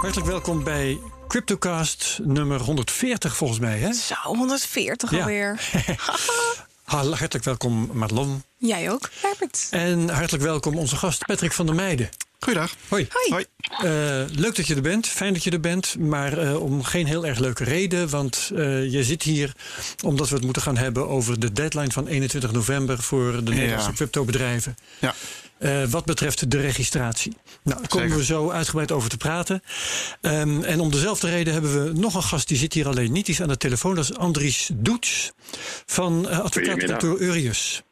Hartelijk welkom bij Cryptocast nummer 140 volgens mij. Hè? Zo, 140 Ja. alweer. Hartelijk welkom Madelon. Jij ook, Herbert. En hartelijk welkom onze gast Patrick van der Meijden. Goeiedag. Hoi. Hoi. Eh, leuk dat je er bent, fijn dat je er bent, maar eh, om geen heel erg leuke reden. Want eh, je zit hier omdat we het moeten gaan hebben over de deadline van 21 november voor de Nederlandse cryptobedrijven. Ja. Eh, wat betreft de registratie. Nou, daar komen Zeker. we zo uitgebreid over te praten. Ehm, en om dezelfde reden hebben we nog een gast, die zit hier alleen niet. Die is aan de telefoon, dat is Andries Doets van uh, advocaatkantoor Urius.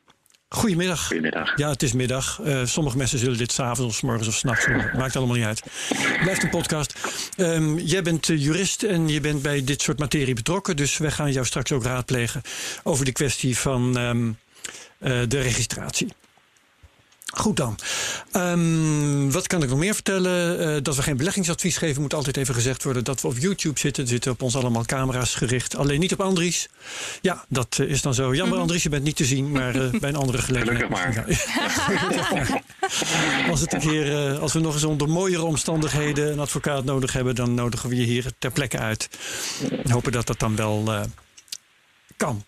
Goedemiddag. Goedemiddag. Ja, het is middag. Eh, sommige mensen zullen dit s'avonds of 's morgens of s'nachts doen. Maakt allemaal niet uit. Blijft een podcast. Ehm, jij bent eh, jurist en je bent bij dit soort materie betrokken. Dus wij gaan jou straks ook raadplegen over de kwestie van ehm, eh, de registratie. Goed dan. Ehm, wat kan ik nog meer vertellen? Eh, dat we geen beleggingsadvies geven moet altijd even gezegd worden. Dat we op YouTube zitten. Er zitten op ons allemaal camera's gericht. Alleen niet op Andries. Ja, dat eh, is dan zo. Jammer Andries, je bent niet te zien. Maar eh, bij een andere gelegenheid. Gelukkig maar. Ja. Als, het een keer, eh, als we nog eens onder mooiere omstandigheden een advocaat nodig hebben... dan nodigen we je hier ter plekke uit. En hopen dat dat dan wel eh, kan.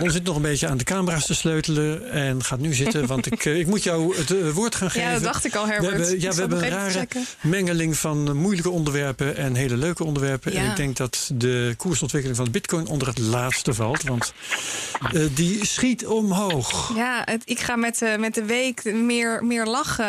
Ons zit nog een beetje aan de camera's te sleutelen en gaat nu zitten, want ik, eh, ik moet jou het eh, woord gaan geven. Ja, dat dacht ik al, Herbert. We hebben, ja, we hebben een rare mengeling van moeilijke onderwerpen en hele leuke onderwerpen. En Ja. ik denk dat de koersontwikkeling van Bitcoin onder het laatste valt, want eh, die schiet omhoog. Ja, het, ik ga met, met de week meer, meer lachen,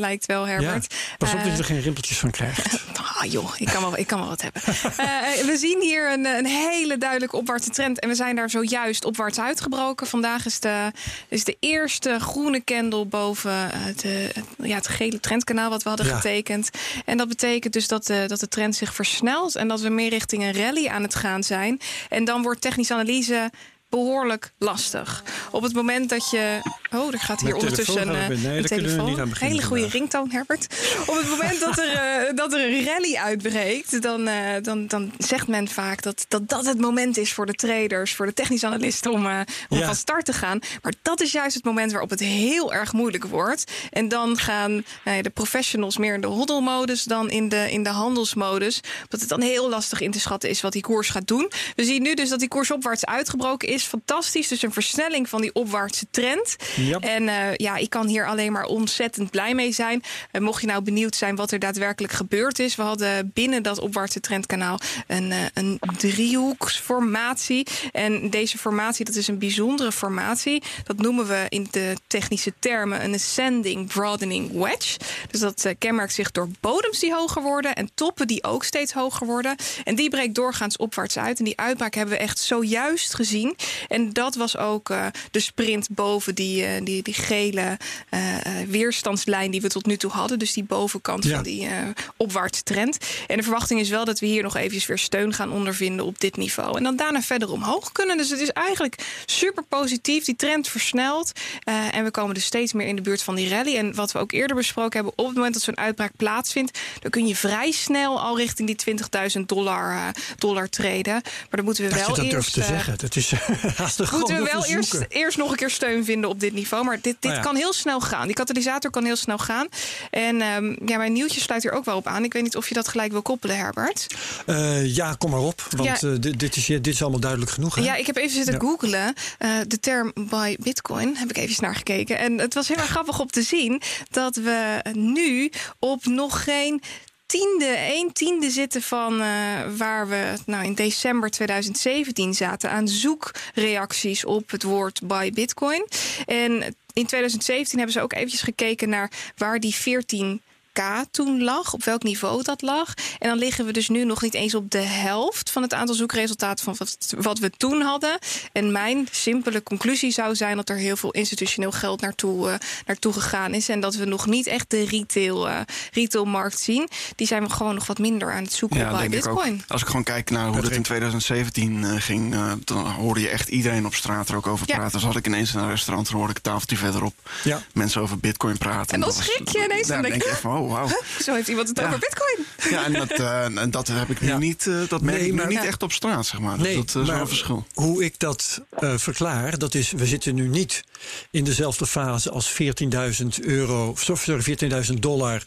lijkt wel, Herbert. Pas op dat je er geen rimpeltjes van krijgt. Ah joh, ik kan wel, ik kan wel wat hebben. Eh, we zien hier een, een hele duidelijke opwaartse trend. En we zijn daar zojuist opwaarts uitgebroken. Vandaag is de, is de eerste groene candle boven het, eh, het- ja, het gele trendkanaal wat we hadden Ja. getekend. En dat betekent dus dat de, dat de trend zich versnelt. En dat we meer richting een rally aan het gaan zijn. En dan wordt technische analyse behoorlijk lastig. Op het moment dat je... Oh, er gaat hier ondertussen een, nee, een we telefoon. beginnen Hele goede vandaag. ringtoon, Herbert. Op het moment dat er, eh, dat er een rally uitbreekt, dan, eh, dan, dan zegt men vaak dat, dat dat het moment is voor de traders, voor de technische analisten om, eh, om Ja. van start te gaan. Maar dat is juist het moment waarop het heel erg moeilijk wordt. En dan gaan eh, de professionals meer in de hoddelmodus dan in de, in de handelsmodus. Omdat het dan heel lastig in te schatten is wat die koers gaat doen. We zien nu dus dat die koers opwaarts uitgebroken is. Fantastisch. Dus een versnelling van die opwaartse trend. Ja. En eh, ja, ik kan hier alleen maar ontzettend blij mee zijn. Mocht je nou benieuwd zijn wat er daadwerkelijk gebeurd is. We hadden binnen dat opwaartse trendkanaal een, eh, een driehoeksformatie. En deze formatie, dat is een bijzondere formatie. Dat noemen we in de technische termen een ascending broadening wedge. Dus dat eh, kenmerkt zich door bodems die hoger worden en toppen die ook steeds hoger worden. En die breekt doorgaans opwaarts uit. En die uitbraak hebben we echt zojuist gezien. En dat was ook de sprint boven die, die, die gele eh, eh, weerstandslijn die we tot nu toe hadden. Dus die bovenkant Ja. van die eh, opwaartse trend. En de verwachting is wel dat we hier nog eventjes weer steun gaan ondervinden op dit niveau. En dan daarna verder omhoog kunnen. Dus het is eigenlijk super positief. Die trend versnelt. Eh, en we komen dus steeds meer in de buurt van die rally. En wat we ook eerder besproken hebben, op het moment dat zo'n uitbraak plaatsvindt, dan kun je vrij snel al richting die 20.000 dollar, eh, dollar treden. Maar dan moeten we Dat wel je dat eerst. durft te eh, zeggen. Dat is haast Moeten we wel eerst, eerst nog een keer steun vinden op dit niveau. Maar dit, dit Oh ja. kan heel snel gaan. Die katalysator kan heel snel gaan. En ehm, ja, mijn nieuwtje sluit hier ook wel op aan. Ik weet niet of je dat gelijk wil koppelen, Herbert. Eh, ja, kom maar op. Want Ja. eh, dit, dit, is, dit is allemaal duidelijk genoeg. Hè? Ja, ik heb even zitten Ja. googlen. Eh, de term by Bitcoin heb ik even naar gekeken. En het was heel erg grappig om te zien dat we nu op nog geen tiende, een tiende zitten van eh, waar we nou, in december 2017 zaten aan zoekreacties op het woord by Bitcoin. En in 2017 hebben ze ook eventjes gekeken naar waar die 14 K toen lag, op welk niveau dat lag. En dan liggen we dus nu nog niet eens op de helft van het aantal zoekresultaten van wat, wat we toen hadden. En mijn simpele conclusie zou zijn dat er heel veel institutioneel geld naartoe, eh, naartoe gegaan is. En dat we nog niet echt de retail, eh, retailmarkt zien. Die zijn we gewoon nog wat minder aan het zoeken Ja, bij ik. Bitcoin. Als ik gewoon kijk naar hoe dat in 2017 eh, ging, eh, dan hoorde je echt iedereen op straat er ook over Ja. praten. Dus had ik ineens naar een restaurant, dan hoorde ik een tafeltje verderop Ja. mensen over bitcoin praten. En dan dat was- schrik je ineens, Ja, dan dan denk je echt van, oh, wauw. Zo heeft iemand het Ja. over bitcoin. Ja, en dat, eh, en dat heb ik nu Ja. niet, eh, dat merk Nee, ik nu maar- niet Ja. echt op straat, zeg maar. Nee, dat is wel maar een verschil. Hoe ik dat eh, verklaar, dat is, we zitten nu niet in dezelfde fase als 14.000 euro, of sorry, 14.000 dollar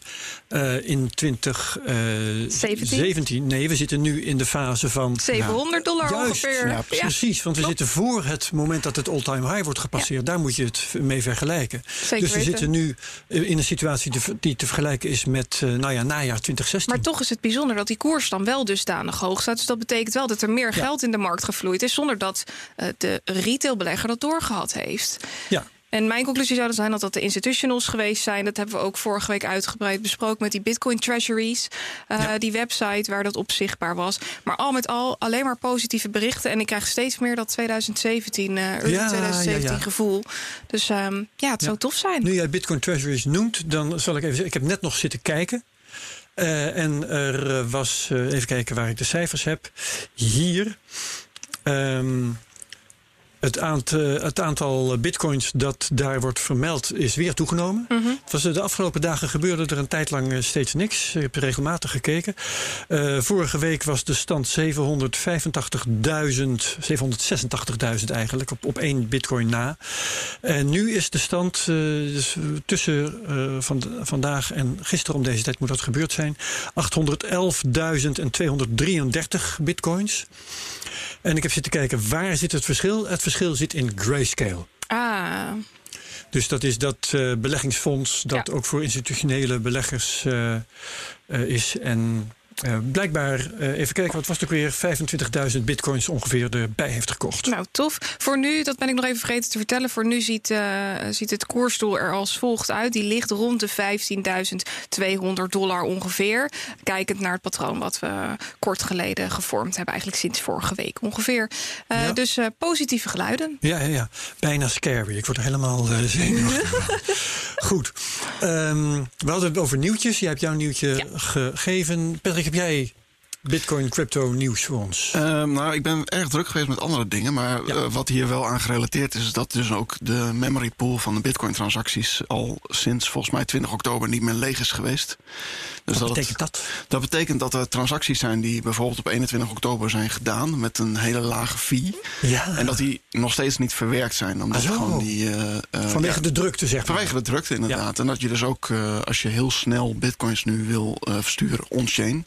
eh, in 2017. nee, we zitten nu in de fase van 700 dollar Juist, ongeveer. ja, Precies, want we zitten voor het moment dat het all-time high wordt gepasseerd. Daar moet je het mee vergelijken. Zeker dus we weten. zitten nu eh, in een situatie die- te vergelijken is met eh, nou ja, najaar 2016. Maar toch is het bijzonder dat die koers dan wel dusdanig hoog staat. Dus dat betekent wel dat er meer geld in de markt gevloeid is... zonder dat eh, de retailbelegger dat doorgehad heeft. Ja. En mijn conclusie zou dan zijn dat dat de institutionals geweest zijn. Dat hebben we ook vorige week uitgebreid besproken met die Bitcoin Treasuries. eh, Ja. Die website waar dat op zichtbaar was. Maar al met al alleen maar positieve berichten. En ik krijg steeds meer dat 2017, eh early Ja, 2017 ja, ja. gevoel. Dus ehm, ja, het zou tof zijn. Nu jij Bitcoin Treasuries noemt, dan zal ik even zeggen. Ik heb net nog zitten kijken. Eh, en er eh, was, eh, even kijken waar ik de cijfers heb. Hier. ehm, het, aantal, het aantal bitcoins dat daar wordt vermeld is weer toegenomen. Mhm. Was, eh, de afgelopen dagen gebeurde er een tijd lang eh, steeds niks. Ik heb regelmatig gekeken. Eh, vorige week was de stand 785.000, 786.000 eigenlijk, op, op één bitcoin na. En nu is de stand eh, dus, eh, tussen eh, van, vandaag en gisteren om deze tijd moet dat gebeurd zijn. 811.233 bitcoins. En ik heb zitten kijken, waar zit het verschil? Het verschil zit in grayscale. Ah, Dus dat is dat eh, beleggingsfonds dat Ja. ook voor institutionele beleggers eh, eh, is. En eh, blijkbaar, eh, even kijken, wat was het ook weer? 25.000 bitcoins ongeveer erbij heeft gekocht. nou tof. Voor nu, dat ben ik nog even vergeten te vertellen. Voor nu ziet, eh, ziet het koersdoel er als volgt uit. Die ligt rond de 15.200 dollar ongeveer. Kijkend naar het patroon wat we kort geleden gevormd hebben. Eigenlijk sinds vorige week ongeveer. Ja. Dus positieve geluiden. Ja, ja, ja. Bijna scary. Ik word er helemaal zenuwachtig. Goed. Ehm, we hadden het over nieuwtjes. Jij hebt jouw nieuwtje Ja. gegeven. Patrick, heb jij Bitcoin crypto nieuws voor ons? Ehm, nou, ik ben erg druk geweest met andere dingen. Maar Ja. eh, wat hier wel aan gerelateerd is, is dat dus ook de memory pool van de Bitcoin-transacties al sinds volgens mij 20 oktober niet meer leeg is geweest. Dus wat dat, betekent dat? dat betekent dat er transacties zijn die bijvoorbeeld op 21 oktober zijn gedaan met een hele lage fee. Ja. En dat die nog steeds niet verwerkt zijn. Omdat Ah, gewoon die. eh, eh, Vanwege ja, de drukte, zeg maar. Vanwege de drukte, inderdaad. En dat je dus ook, eh, als je heel snel bitcoins nu wil eh, versturen on-chain,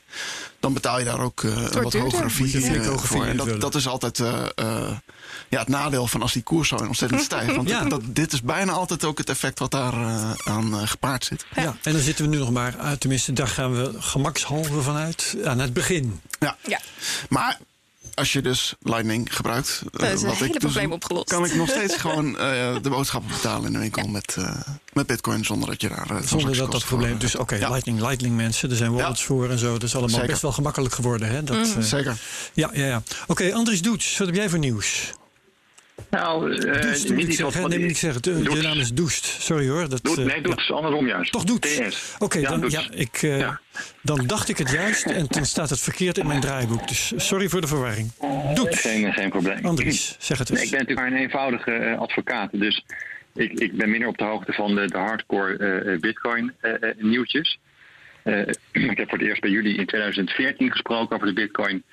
dan betaal je daar ook eh, een wat hogere fee eh, voor. En dat, dat is altijd eh, eh, ja, het nadeel van als die koers zo ontzettend stijgt. Want Ja. dat, dit is bijna altijd ook het effect wat daar aan gepaard zit. Ja. en dan zitten we nu nog maar, uh, tenminste, daar gaan we gemakshalve vanuit aan het begin. Ja. Ja. Maar als je dus Lightning gebruikt, eh, Dat is een wat ik hele dus probleem doe, opgelost. kan ik nog steeds gewoon eh, de boodschappen betalen in de winkel met, eh, met bitcoin zonder dat je daar eh, Zonder dat dat probleem. Dus oké, Ja. Lightning, Lightning mensen, er zijn wallets voor en zo. Dat is allemaal Zeker. best wel gemakkelijk geworden. Hè? Dat, eh, Zeker. ja, ja, ja. Oké, Andries Doets, wat heb jij voor nieuws? Nou, eh, Doest, moet niet ik Nee, moet ik zeggen. De, je naam is Doest. Sorry hoor. Dat, Doet, eh, nee, ja. doet andersom juist. Toch Doets? TS. Oké, Ja, dan, Doets. ja, ik, eh, Ja. dan dacht ik het juist en dan staat het verkeerd in mijn draaiboek. Dus sorry voor de verwarring. Doets. Geen, geen probleem. Andries, zeg het eens. Nee, ik ben natuurlijk maar een eenvoudige eh, advocaat. Dus ik, ik ben minder op de hoogte van de, de hardcore eh, eh, bitcoin eh, eh, nieuwtjes. Eh, ik heb voor het eerst bij jullie in 2014 gesproken over de bitcoin.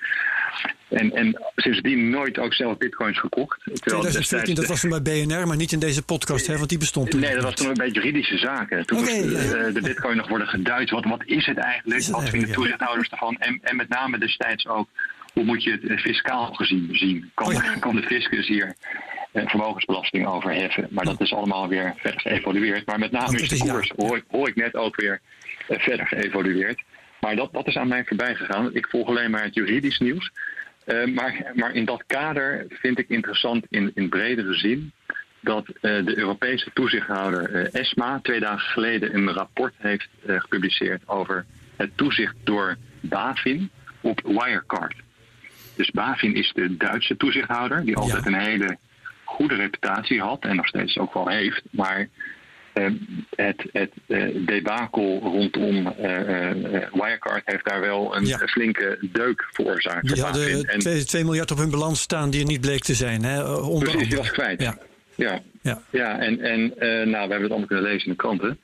En, en sindsdien nooit ook zelf bitcoins gekocht. Terwijl 2014, dat was toen bij BNR, maar niet in deze podcast, hè, want die bestond toen Nee, dat was toen beetje juridische zaken. Toen moest ja. eh, de bitcoin nog worden geduid. Wat, wat is het eigenlijk? Is het wat vinden toezichthouders ervan? En, en met name destijds ook, hoe moet je het eh, fiscaal gezien zien? Kan, Oh ja. kan de fiscus hier vermogensbelasting over heffen? Maar dat is allemaal weer verder geëvolueerd. Maar met name is de koers, hoor, ik- hoor ik net ook weer, verder geëvolueerd. Maar dat, dat is aan mij voorbij gegaan. Ik volg alleen maar het juridisch nieuws. Eh, maar, maar in dat kader vind ik interessant in, in bredere zin dat eh, de Europese toezichthouder eh, ESMA twee dagen geleden een rapport heeft eh, gepubliceerd over het toezicht door BaFin op Wirecard. Dus BaFin is de Duitse toezichthouder die altijd een hele goede reputatie had en nog steeds ook wel heeft, maar eh, het, het eh, debakel rondom eh, eh, Wirecard heeft daar wel een Ja. flinke deuk veroorzaakt. Die hadden En- 2, 2 miljard op hun balans staan die er niet bleek te zijn. Hè? eh, Onder Precies, die was kwijt. Ja, Ja, ja. ja en, en eh, nou, we hebben het allemaal kunnen lezen in de kranten.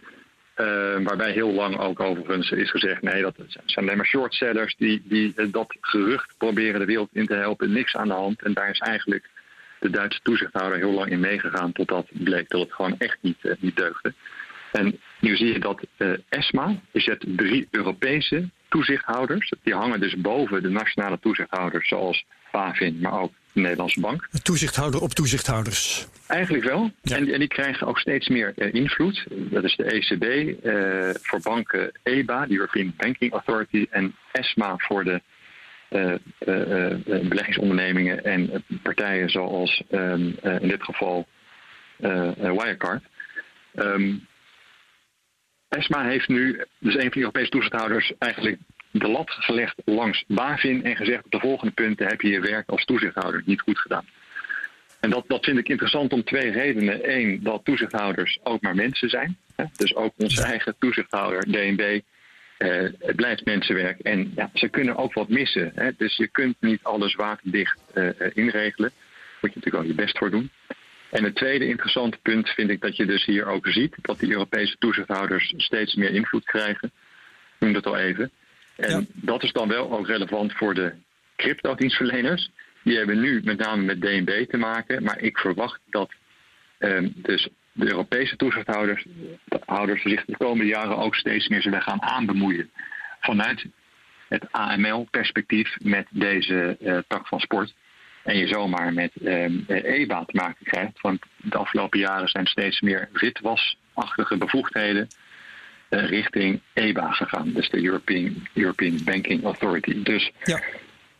Uh, waarbij heel lang ook overigens is gezegd: nee, dat zijn alleen maar shortsellers die, die uh, dat gerucht proberen de wereld in te helpen. Niks aan de hand. En daar is eigenlijk de Duitse toezichthouder heel lang in meegegaan, totdat bleek dat het gewoon echt niet, uh, niet deugde. En nu zie je dat ESMA is zet drie Europese toezichthouders. Die hangen dus boven de nationale toezichthouders, zoals BaFin, maar ook de Nederlandse Bank. Toezichthouder op toezichthouders. Eigenlijk wel. Ja. En, en, die krijgen ook steeds meer uh, invloed. Dat is de ECB uh, voor banken EBA, de European Banking Authority, en ESMA voor de beleggingsondernemingen en partijen zoals um, in dit geval Wirecard. Um, ESMA heeft nu, dus een van de Europese toezichthouders, eigenlijk de lat gelegd langs BaFin en gezegd op de volgende punten heb je je werk als toezichthouder niet goed gedaan. En dat, dat vind ik interessant om twee redenen. Eén, dat toezichthouders ook maar mensen zijn. Hè? Dus ook onze eigen toezichthouder, DNB, eh, het blijft mensenwerk. En ja, ze kunnen ook wat missen. Hè? Dus je kunt niet alles waterdicht uh, inregelen. Daar moet je natuurlijk ook je best voor doen. En het tweede interessante punt vind ik dat je dus hier ook ziet dat die Europese toezichthouders steeds meer invloed krijgen. Ik noem dat al even. En ja. dat is dan wel ook relevant voor de crypto-dienstverleners. Die hebben nu met name met DNB te maken. Maar ik verwacht dat um, dus de Europese toezichthouders houders zich de komende jaren ook steeds meer zullen gaan aanbemoeien. Vanuit het AML-perspectief met deze uh, tak van sport. En je zomaar met EBA te maken krijgt. Want de afgelopen jaren zijn steeds meer witwasachtige bevoegdheden uh, richting EBA gegaan. Dus de European, European Banking Authority. Dus ja.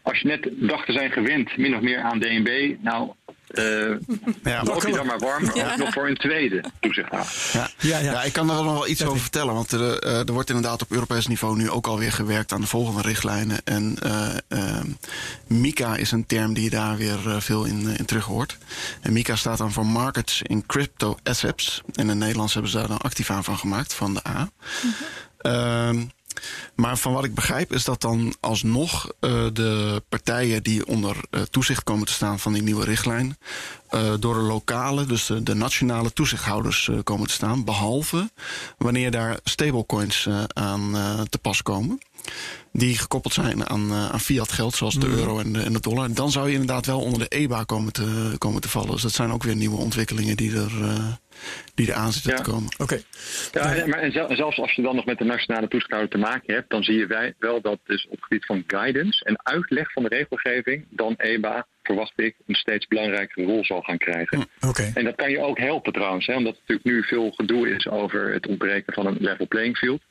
Als je net dacht te zijn gewend, min of meer aan DNB, nou, uh, ja, loop je dan maar warm ja. nog voor een tweede toezichthouder. Ja. Ja, ja. ja, ik kan er wel nog iets over vertellen. Want er, uh, er wordt inderdaad op Europees niveau nu ook alweer gewerkt aan de volgende richtlijnen. En uh, MICA is een term die je daar weer veel in, in terug hoort. En MICA staat dan voor Markets in Crypto Assets. En in het Nederlands hebben ze daar dan activa van gemaakt, van de A. Mm -hmm. Maar van wat ik begrijp is dat dan alsnog uh, de partijen die onder uh, toezicht komen te staan van die nieuwe richtlijn, uh, door de lokale, dus de, de nationale toezichthouders komen te staan. Behalve wanneer daar stablecoins aan te pas komen. Die gekoppeld zijn aan, aan fiat geld, zoals de euro en de, en de, dollar. Dan zou je inderdaad wel onder de EBA komen te, komen te vallen. Dus dat zijn ook weer nieuwe ontwikkelingen die er die eraan zitten ja. te komen. Oké. Okay. Ja, maar en zelfs als je dan nog met de nationale toezichthouder te maken hebt, dan zie je wij wel dat dus op het gebied van guidance en uitleg van de regelgeving, dan EBA, verwacht ik, een steeds belangrijkere rol zal gaan krijgen. Okay. En dat kan je ook helpen trouwens, hè, omdat er natuurlijk nu veel gedoe is over het ontbreken van een level playing field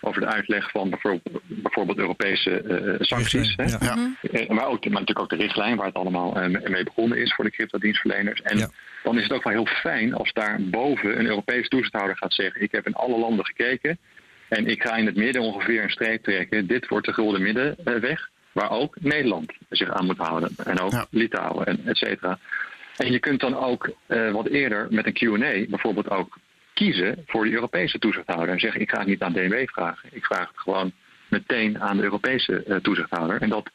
over de uitleg van bijvoorbeeld, bijvoorbeeld Europese uh, sancties. Hè? Ja. Uh, maar, ook, maar natuurlijk ook de richtlijn waar het allemaal uh, mee begonnen is voor de cryptodienstverleners. En ja. dan is het ook wel heel fijn als daar boven een Europese toezichthouder gaat zeggen: Ik heb in alle landen gekeken en ik ga in het midden ongeveer een streep trekken. Dit wordt de gulden middenweg, waar ook Nederland zich aan moet houden. En ook. Litouwen, en et cetera. En je kunt dan ook wat eerder met een QA bijvoorbeeld ook kiezen voor de Europese toezichthouder. En zeggen, ik ga het niet aan DNB vragen. Ik vraag het gewoon meteen aan de Europese uh, toezichthouder. En dat,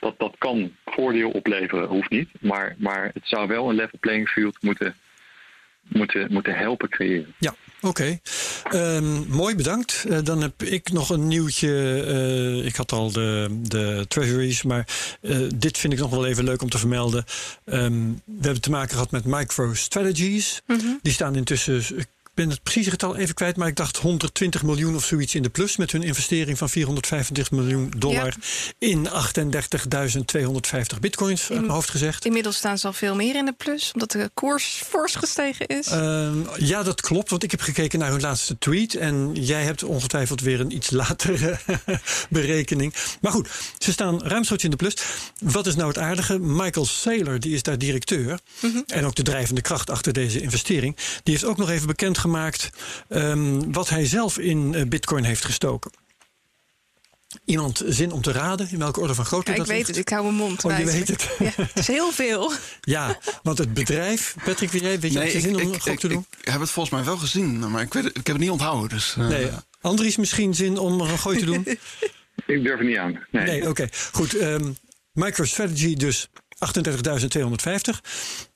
dat, dat kan voordeel opleveren, hoeft niet. Maar, maar het zou wel een level playing field moeten, moeten, moeten helpen creëren. Ja, Oké, okay. um, mooi bedankt. Uh, dan heb ik nog een nieuwtje. Uh, ik had al de, de treasuries, maar uh, dit vind ik nog wel even leuk om te vermelden. Um, we hebben te maken gehad met MicroStrategies. Mm -hmm. Die staan intussen ben het precieze getal even kwijt, maar ik dacht 120 miljoen of zoiets in de plus met hun investering van 425 miljoen dollar ja. in 38.250 bitcoins, in, uit mijn hoofd gezegd. Inmiddels staan ze al veel meer in de plus, omdat de koers fors gestegen is. Uh, ja, dat klopt, want ik heb gekeken naar hun laatste tweet en jij hebt ongetwijfeld weer een iets latere berekening. Maar goed, ze staan ruimschoots in de plus. Wat is nou het aardige? Michael Saylor, die is daar directeur mm -hmm. en ook de drijvende kracht achter deze investering, die heeft ook nog even bekend gemaakt um, wat hij zelf in uh, Bitcoin heeft gestoken. Iemand zin om te raden in welke orde van grootte ja, dat Ik weet ligt? het, ik hou mijn mond. Oh, je weet het. Ja, het is heel veel. Ja, want het bedrijf, Patrick, weet je, weet je nee, je zin om ik, gok te ik, doen? Ik heb het volgens mij wel gezien, maar ik, weet het, ik heb het niet onthouden. Dus, uh... Nee, Andries misschien zin om een gooi te doen? ik durf er niet aan. Nee, nee oké. Okay. Goed, um, MicroStrategy dus 38.250.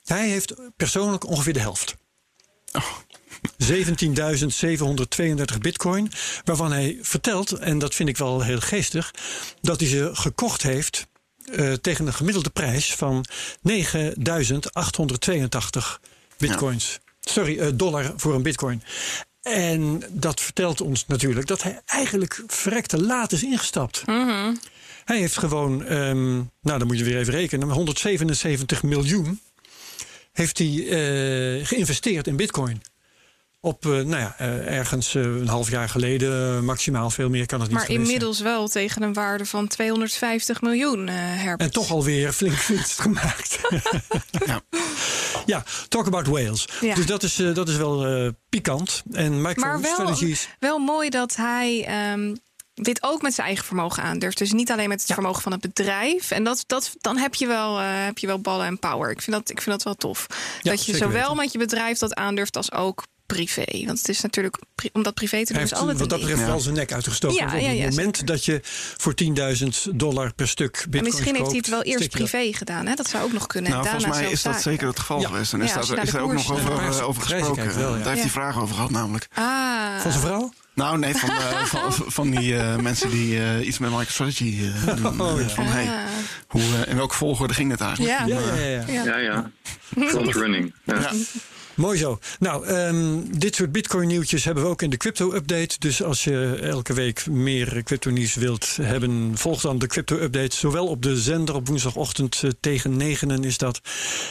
Hij heeft persoonlijk ongeveer de helft. Oh. 17.732 bitcoin. Waarvan hij vertelt, en dat vind ik wel heel geestig, dat hij ze gekocht heeft uh, tegen een gemiddelde prijs van 9.882 bitcoins. Sorry, uh, dollar voor een bitcoin. En dat vertelt ons natuurlijk dat hij eigenlijk verrekte laat is ingestapt. Mm Hij heeft gewoon, um, nou dan moet je weer even rekenen, 177 miljoen heeft hij uh, geïnvesteerd in bitcoin. Op, uh, nou ja, uh, ergens een half jaar geleden, maximaal veel meer kan het niet Maar inmiddels zijn. wel tegen een waarde van 250 miljoen, Herbert. En toch alweer flink winst gemaakt. ja. ja, talk about whales. Ja. Dus dat is, dat is wel pikant. En. Maar wel, wel mooi dat hij... Um, dit ook met zijn eigen vermogen aandurft. Dus niet alleen met het ja. vermogen van het bedrijf. En dat, dat, dan heb je, wel, uh, heb je wel ballen en power. Ik vind dat, ik vind dat wel tof. Ja, dat je zowel weten. met je bedrijf dat aandurft als ook privé. Want het is natuurlijk, om dat privé te doen, Hij is altijd wat dat betreft ja. wel zijn nek uitgestoken. Ja, ja, ja, op het moment dat je voor 10.000 dollar per stuk bitcoin en Misschien heeft hij het wel eerst privé gedaan. Hè? Dat zou ook nog kunnen. Nou, en volgens mij is dat zeker het geval Ja. geweest. En is de er ook nog over, eh, over gesproken. kijkt wel, ja. Daar heeft Ja. hij vragen over gehad namelijk. Ah. Van zijn vrouw? Nou, nee, van, eh, van, van die eh, mensen die eh, iets met MicroStrategy eh doen. Oh, ja. Van, hey, Ah. hoe, in welke volgorde ging het eigenlijk? Ja. Ja, ja, ja. ja. Ja, ja. Front running. Ja. Mooi zo. Nou, ehm, dit soort bitcoin nieuwtjes hebben we ook in de crypto update. Dus als je elke week meer crypto nieuws wilt hebben, volg dan de crypto update. Zowel op de zender op woensdagochtend eh, tegen negenen is dat.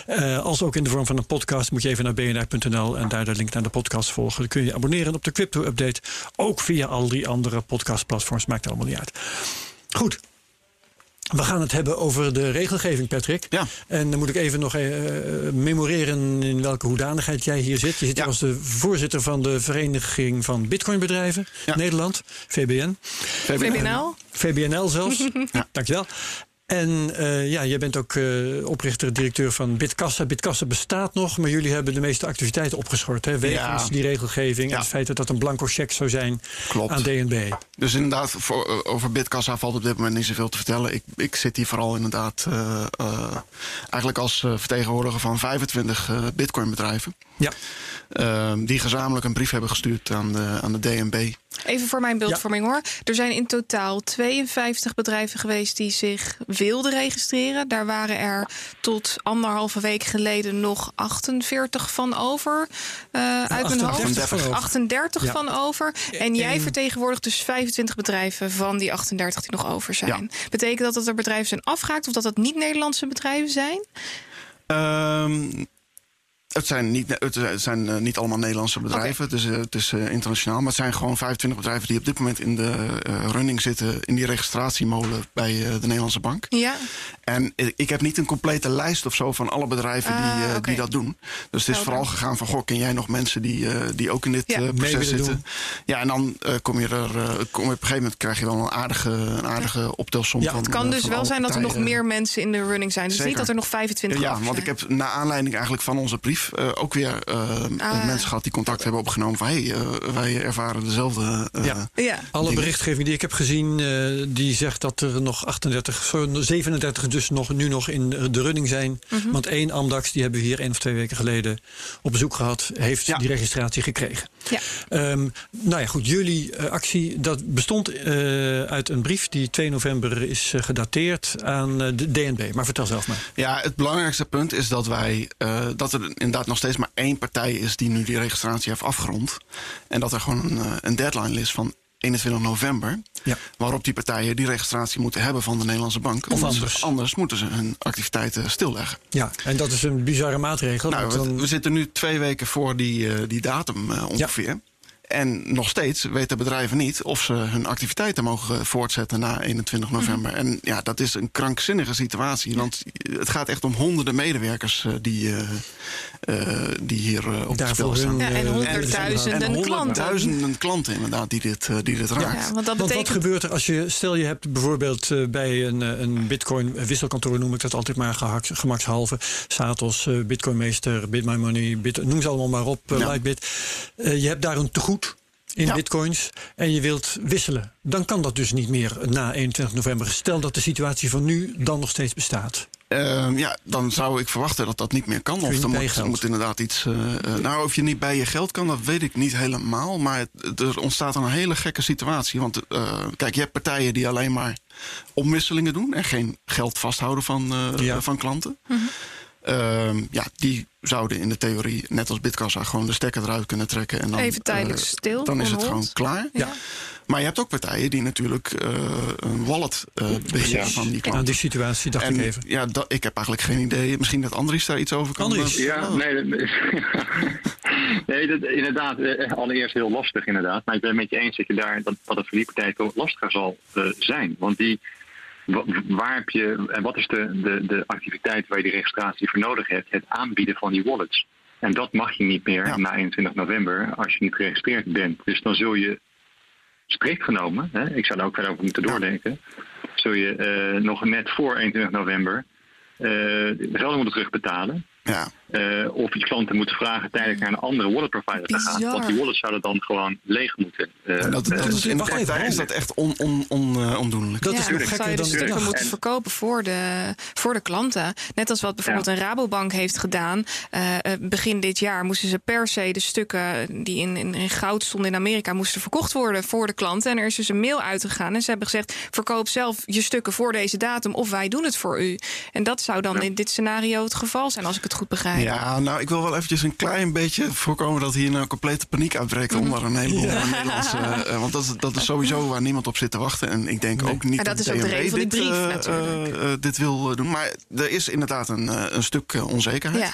eh, als ook in de vorm van een podcast. Moet je even naar bnr.nl en daar de link naar de podcast volgen. Dan kun je je abonneren op de crypto update. Ook via al die andere podcastplatforms. Maakt allemaal niet uit. Goed. We gaan het hebben over de regelgeving, Patrick. Ja. En dan moet ik even nog eh, memoreren in welke hoedanigheid jij hier zit. Je zit Ja. hier als de voorzitter van de Vereniging van Bitcoinbedrijven Ja. Nederland, VBN. VBNL? VBNL zelfs. Ja. Dankjewel. En eh, ja, jij bent ook eh, oprichter, directeur van Bitkassa. Bitkassa bestaat nog, maar jullie hebben de meeste activiteiten opgeschort. Hè? Wegens Ja. die regelgeving en het feit dat dat een blanco cheque zou zijn Klopt. aan DNB. Dus inderdaad, voor, eh, over Bitkassa valt op dit moment niet zoveel te vertellen. Ik, ik zit hier vooral inderdaad eigenlijk als vertegenwoordiger van 25 eh Bitcoin-bedrijven. Ja. eh, die gezamenlijk een brief hebben gestuurd aan de, aan de DNB. Even voor mijn beeldvorming hoor. Er zijn in totaal 52 bedrijven geweest die zich wilden registreren. Daar waren er tot anderhalve week geleden nog 48 van over. eh, uit mijn 38 hoofd. van over. 38 Ja. van over. En jij En- vertegenwoordigt dus 25 bedrijven van die 38 die nog over zijn. Betekent dat dat er bedrijven zijn afgehaakt of dat het niet Nederlandse bedrijven zijn? Ehm, het zijn niet, het zijn eh, niet allemaal Nederlandse bedrijven. Het is, eh, het is eh, internationaal. Maar het zijn gewoon 25 bedrijven die op dit moment in de running zitten. in die registratiemolen bij de Nederlandse Bank. Ja. En ik heb niet een complete lijst of zo van alle bedrijven die, Ah, die dat doen. Dus het is vooral gegaan van: goh, ken jij nog mensen die, die ook in dit Ja. proces zitten? doen. Ja, en dan eh, kom je er. eh, kom je op een gegeven moment krijg je wel een aardige, een aardige optelsom. Ja, van, Het kan dus van wel zijn dat er nog meer mensen in de running zijn. Dus Zeker. niet dat er nog 25 Ja, over want ik heb na aanleiding eigenlijk van onze brief eh, ook weer eh, Ah. mensen gehad die contact hebben opgenomen van hey, eh, wij ervaren dezelfde. eh, Ja. Ja. Alle Dingen. berichtgeving die ik heb gezien, eh, die zegt dat er nog 38, zo 37 dus nog, nu nog in de running zijn. Mhm. Want één Amdax, die hebben we hier één of twee weken geleden op bezoek gehad, heeft Ja. die registratie gekregen. Ja. Ehm, nou ja, goed, jullie actie, dat bestond eh, uit een brief die 2 november is gedateerd aan de DNB. Maar vertel zelf maar. Ja, het belangrijkste punt is dat wij eh, dat er inderdaad nog steeds maar één partij is die nu die registratie heeft afgerond. En dat er gewoon een, eh, een deadline is van 21 november. Ja. Waarop die partijen die registratie moeten hebben van de Nederlandse bank. Of Anders- anders. Anders moeten ze hun activiteiten stilleggen. Ja, en dat is een bizarre maatregel. Nou, we, dan- we zitten nu twee weken voor die, eh, die datum eh, ongeveer. En nog steeds weten bedrijven niet of ze hun activiteiten mogen voortzetten na 21 november. En ja, dat is een krankzinnige situatie. Want het gaat echt om honderden medewerkers eh, die, eh, eh, die hier eh, op het Daarvoor spel staan. hun, Ja, en eh, honderdduizenden En klanten. honderdduizenden klanten inderdaad die dit, eh, die dit raakt. Ja, want dat Want wat gebeurt er als je, stel je hebt bijvoorbeeld eh, bij een, eh, een bitcoin wisselkantoor, noem ik dat altijd maar gehakt, gemakshalve, Satos, eh, Bitcoinmeester, BitMyMoney, Bit, noem ze allemaal maar op, eh, Ja. Lightbit. Eh, je hebt daar een tegoed. In Ja. bitcoins en je wilt wisselen, dan kan dat dus niet meer na 21 november. Stel dat de situatie van nu dan nog steeds bestaat. Ehm, ja, dan zou ik verwachten dat dat niet meer kan. Of er je moet, moet inderdaad iets. eh, eh, nou, of je niet bij je geld kan, dat weet ik niet helemaal. Maar het- er ontstaat een hele gekke situatie. Want eh, kijk, je hebt partijen die alleen maar omwisselingen doen en geen geld vasthouden van, eh, Ja. van klanten. Ehm, ja, die zouden in de theorie, net als Bitkassa, gewoon de stekker eruit kunnen trekken. En dan, Even tijdelijk eh, stil, Dan is het on gewoon klaar. Ja. Maar je hebt ook partijen die natuurlijk eh, een wallet eh beheren van die Aan klanten. die situatie dacht En ik even. ja, dat, ik heb eigenlijk geen idee. Misschien dat Andries daar iets over kan. Andries? Ja, vertellen. nee, dat, nee dat, inderdaad. eh, Allereerst heel lastig, inderdaad. Maar ik ben het met je eens dat, je daar, dat, dat het voor die partij lastiger zal eh, zijn. Want die, waar heb je, en wat is de, de, de activiteit waar je die registratie voor nodig hebt? Het aanbieden van die wallets. En dat mag je niet meer Ja. na 21 november als je niet geregistreerd bent. Dus dan zul je strikt genomen, hè, ik zou daar ook verder over moeten doordenken, zul je eh, nog net voor 21 november eh de gelden moeten terugbetalen. Ja, Eh, of je klanten moeten vragen tijdelijk naar een andere wallet provider te gaan. Want die wallets zouden dan gewoon leeg moeten. eh, en dat, dat eh, is, in de wacht even, praktijk is dat echt on, on, on, eh, ondoenlijk. Dat ja, is nog dan gekker zou je dan dus ik stukken dacht. moeten En- verkopen voor de, voor de klanten. Net als wat bijvoorbeeld Ja. een Rabobank heeft gedaan. Eh, eh, begin dit jaar moesten ze per se de stukken die in, in, in goud stonden in Amerika... moesten verkocht worden voor de klanten. En er is dus een mail uitgegaan. En ze hebben gezegd, verkoop zelf je stukken voor deze datum... of wij doen het voor u. En dat zou dan Ja. in dit scenario het geval zijn, als ik het goed begrijp. Ja, nou, ik wil wel eventjes een klein beetje voorkomen dat hier een complete paniek uitbreekt onder een heleboel Ja. Nederlandse. eh, want dat is, dat is sowieso waar niemand op zit te wachten. En ik denk ook niet En dat is ook de DNB reden van die dit, brief, eh, natuurlijk. eh, dit wil doen. Maar er is inderdaad een, een stuk onzekerheid. Ja.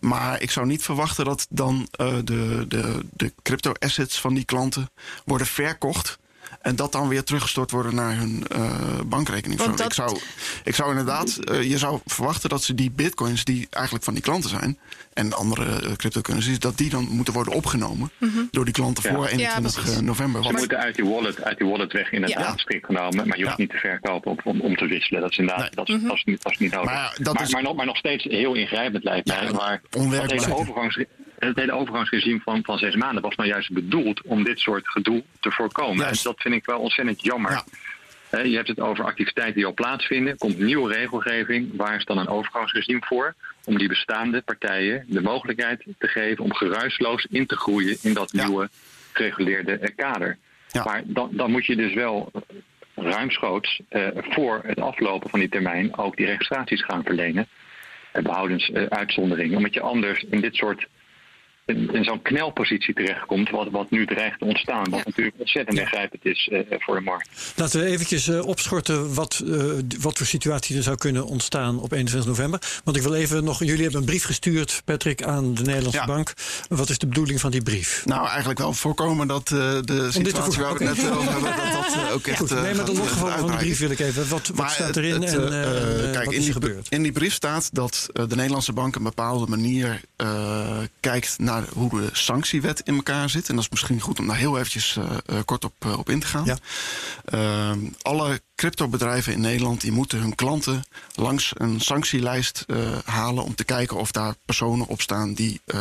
Maar ik zou niet verwachten dat dan de, de, de crypto-assets van die klanten worden verkocht. En dat dan weer teruggestort worden naar hun eh, bankrekening. Want Zo, dat- Ik, zou, ik zou inderdaad, eh, je zou verwachten dat ze die bitcoins die eigenlijk van die klanten zijn. En andere uh, cryptocurrencies, dat die dan moeten worden opgenomen door die klanten Ja. voor Ja, 21 precies. november. Ze Want- moeten uit die wallet, uit die wallet weg inderdaad Ja. strikt genomen. Maar je hoeft Ja. niet te verkopen om, om, om te wisselen. Dat is inderdaad Nee. dat is, dat is niet, dat is niet nodig. Maar Maar, ja, dat is- maar, nog, maar nog steeds heel ingrijpend lijkt mij. Ja, waar onwerkbaar. hele, overgangs, het hele overgangsregime van, van zes maanden was nou juist bedoeld om dit soort gedoe te voorkomen. En dat vind ik wel ontzettend jammer. Ja. Je hebt het over activiteiten die al plaatsvinden. Komt nieuwe regelgeving. Waar is dan een overgangsregime voor? Om die bestaande partijen de mogelijkheid te geven om geruisloos in te groeien in dat Ja. nieuwe gereguleerde kader. Ja. Maar dan, dan moet je dus wel ruimschoots eh, voor het aflopen van die termijn ook die registraties gaan verlenen. Uh, behoudens eh, uitzonderingen. Omdat je anders in dit soort in, in zo'n knelpositie terechtkomt, wat, wat nu dreigt te ontstaan. Wat Ja. natuurlijk ontzettend ingrijpend is eh, voor de markt. Laten we eventjes eh, opschorten wat, eh, wat voor situatie er zou kunnen ontstaan op 21 november. Want ik wil even nog, jullie hebben een brief gestuurd, Patrick, aan de Nederlandse Ja. Bank. Wat is de bedoeling van die brief? Nou, eigenlijk wel voorkomen dat eh, de situatie waar we het net voorkomen. over hebben, dat dat eh, ook echt. Goed, eh, nee, maar de eh, van die uitbreiden. brief wil ik even. Wat, wat Maar staat erin het, en eh, eh, eh, kijk, wat in is die, er gebeurd? in die brief staat dat eh, de Nederlandse bank een bepaalde manier eh, kijkt naar hoe de sanctiewet in elkaar zit. En dat is misschien goed om daar heel eventjes eh, eh, kort op, eh, op in te gaan. Ja. Ehm, alle cryptobedrijven in Nederland die moeten hun klanten langs een sanctielijst eh, halen om te kijken of daar personen op staan die eh,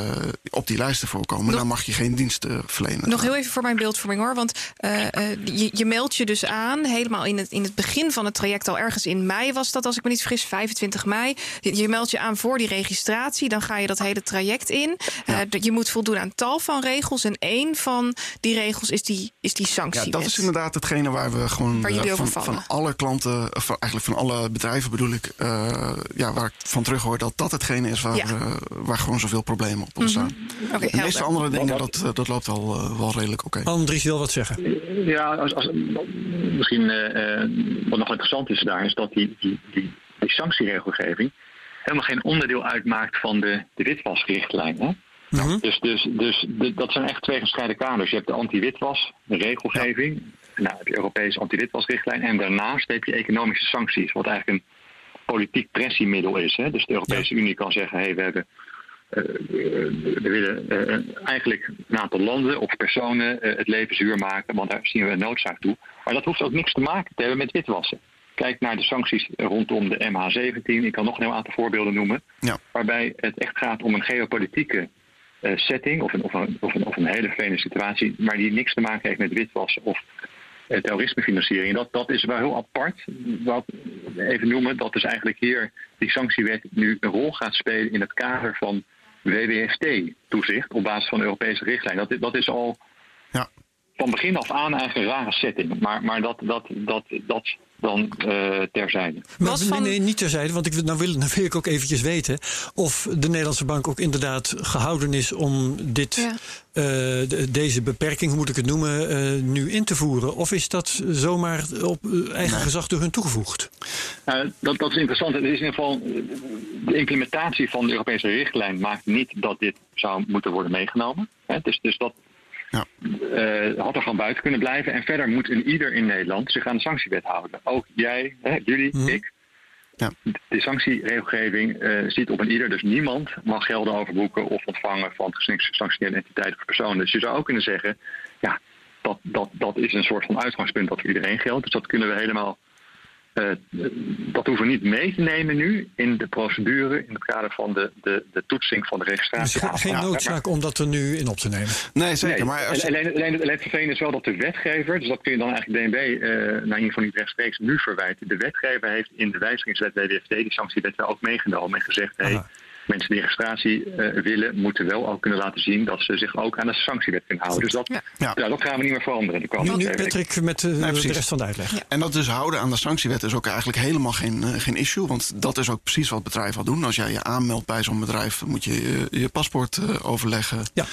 op die lijsten voorkomen. Nog- Dan mag je geen diensten verlenen. Nog heel even voor mijn beeldvorming hoor. Want eh, eh, je, je meldt je dus aan, helemaal in het, in het begin van het traject, al ergens in mei was dat, als ik me niet vergis, 25 mei. Je, je meldt je aan voor die registratie, dan ga je dat hele traject in. Eh, d- je moet voldoen aan tal van regels. En één van die regels is die, is die sanctie. Ja, dat is inderdaad hetgene waar we gewoon Waar eh, van, van alle klanten, of van- eigenlijk van alle bedrijven bedoel ik, eh, ja, waar ik van terug hoor dat dat hetgene is waar, Ja. Mhm. eh, waar gewoon zoveel problemen op ontstaan. Oké, De meeste helder. andere dingen, dat, eh, dat loopt wel, eh, wel redelijk oké. Andries wil wat zeggen. Ja, als, als, misschien eh, eh, wat nog interessant is daar, is dat die, die, die, die sanctieregelgeving helemaal geen onderdeel uitmaakt van de, de witwasrichtlijn. Hè? Mhm. Dus, dus, dus de- dat zijn echt twee gescheiden kaders. Je hebt de anti-witwas regelgeving, nou, heb je Europese anti-witwasrichtlijn, en daarnaast heb je economische sancties, wat eigenlijk een politiek pressiemiddel is. Hè? Dus de Europese Unie kan zeggen, hey, we hebben eh, we willen eh, eigenlijk een aantal landen of personen eh, het leven zuur maken, want daar zien we een noodzaak toe. Maar dat hoeft ook niks te maken te hebben met witwassen. Kijk naar de sancties rondom de MH17. Ik kan nog een heel aantal voorbeelden noemen. Ja. Waarbij het echt gaat om een geopolitieke setting of een, of, een, of, een, of een hele vreemde situatie, maar die niks te maken heeft met witwassen of uh, terrorismefinanciering. Dat, dat is wel heel apart. Wat even noemen, dat is eigenlijk hier die sanctiewet nu een rol gaat spelen in het kader van WWFT-toezicht op basis van de Europese richtlijn. Dat, dat is al ja. van begin af aan eigenlijk een rare setting. Maar, maar dat, dat, dat, dat dan uh, terzijde. Maar, van... nee, niet terzijde, want ik, nou, wil, nou wil ik ook eventjes weten of de Nederlandse bank ook inderdaad gehouden is om dit, ja. uh, deze beperking, hoe moet ik het noemen, uh, nu in te voeren. Of is dat zomaar op eigen nee. gezag door hun toegevoegd? dat, dat is interessant. Het is in ieder geval de implementatie van de Europese richtlijn maakt niet dat dit zou moeten worden meegenomen. Hè? Dus, dus dat, ja. Uh, had er gewoon buiten kunnen blijven. En verder moet een ieder in Nederland zich aan de sanctiewet houden. Ook jij, hè, jullie, mm. ik. Ja. De sanctieregelgeving uh, ziet op een ieder. Dus niemand mag gelden overboeken of ontvangen van gesanctioneerde entiteiten of personen. Dus je zou ook kunnen zeggen, ja, dat, dat, dat is een soort van uitgangspunt dat voor iedereen geldt. Dus dat kunnen we helemaal uh, dat hoeven we niet mee te nemen nu in de procedure in het kader van de, de, de toetsing van de registratie. Dus geen noodzaak om dat er nu in op te nemen. Nee, zeker. Nee, maar als... alleen, alleen, alleen het vervelende is wel dat de wetgever, dus dat kun je dan eigenlijk DNB uh, nou in ieder geval niet rechtstreeks nu verwijten. De wetgever heeft in de wijzigingswet WWFT die sanctiewet wel ook meegenomen en gezegd: hé, hey, mensen die registratie uh, willen, moeten wel ook kunnen laten zien dat ze zich ook aan de sanctiewet kunnen houden. Dus dat, ja. Ja. dat gaan we niet meer veranderen. De nu, nu Patrick met uh, nee, de rest van de uitleg. En dat dus houden aan de sanctiewet is ook eigenlijk helemaal geen, uh, geen issue. Want dat is ook precies wat bedrijven al doen. Als jij je aanmeldt bij zo'n bedrijf, moet je je, je paspoort overleggen. Ja.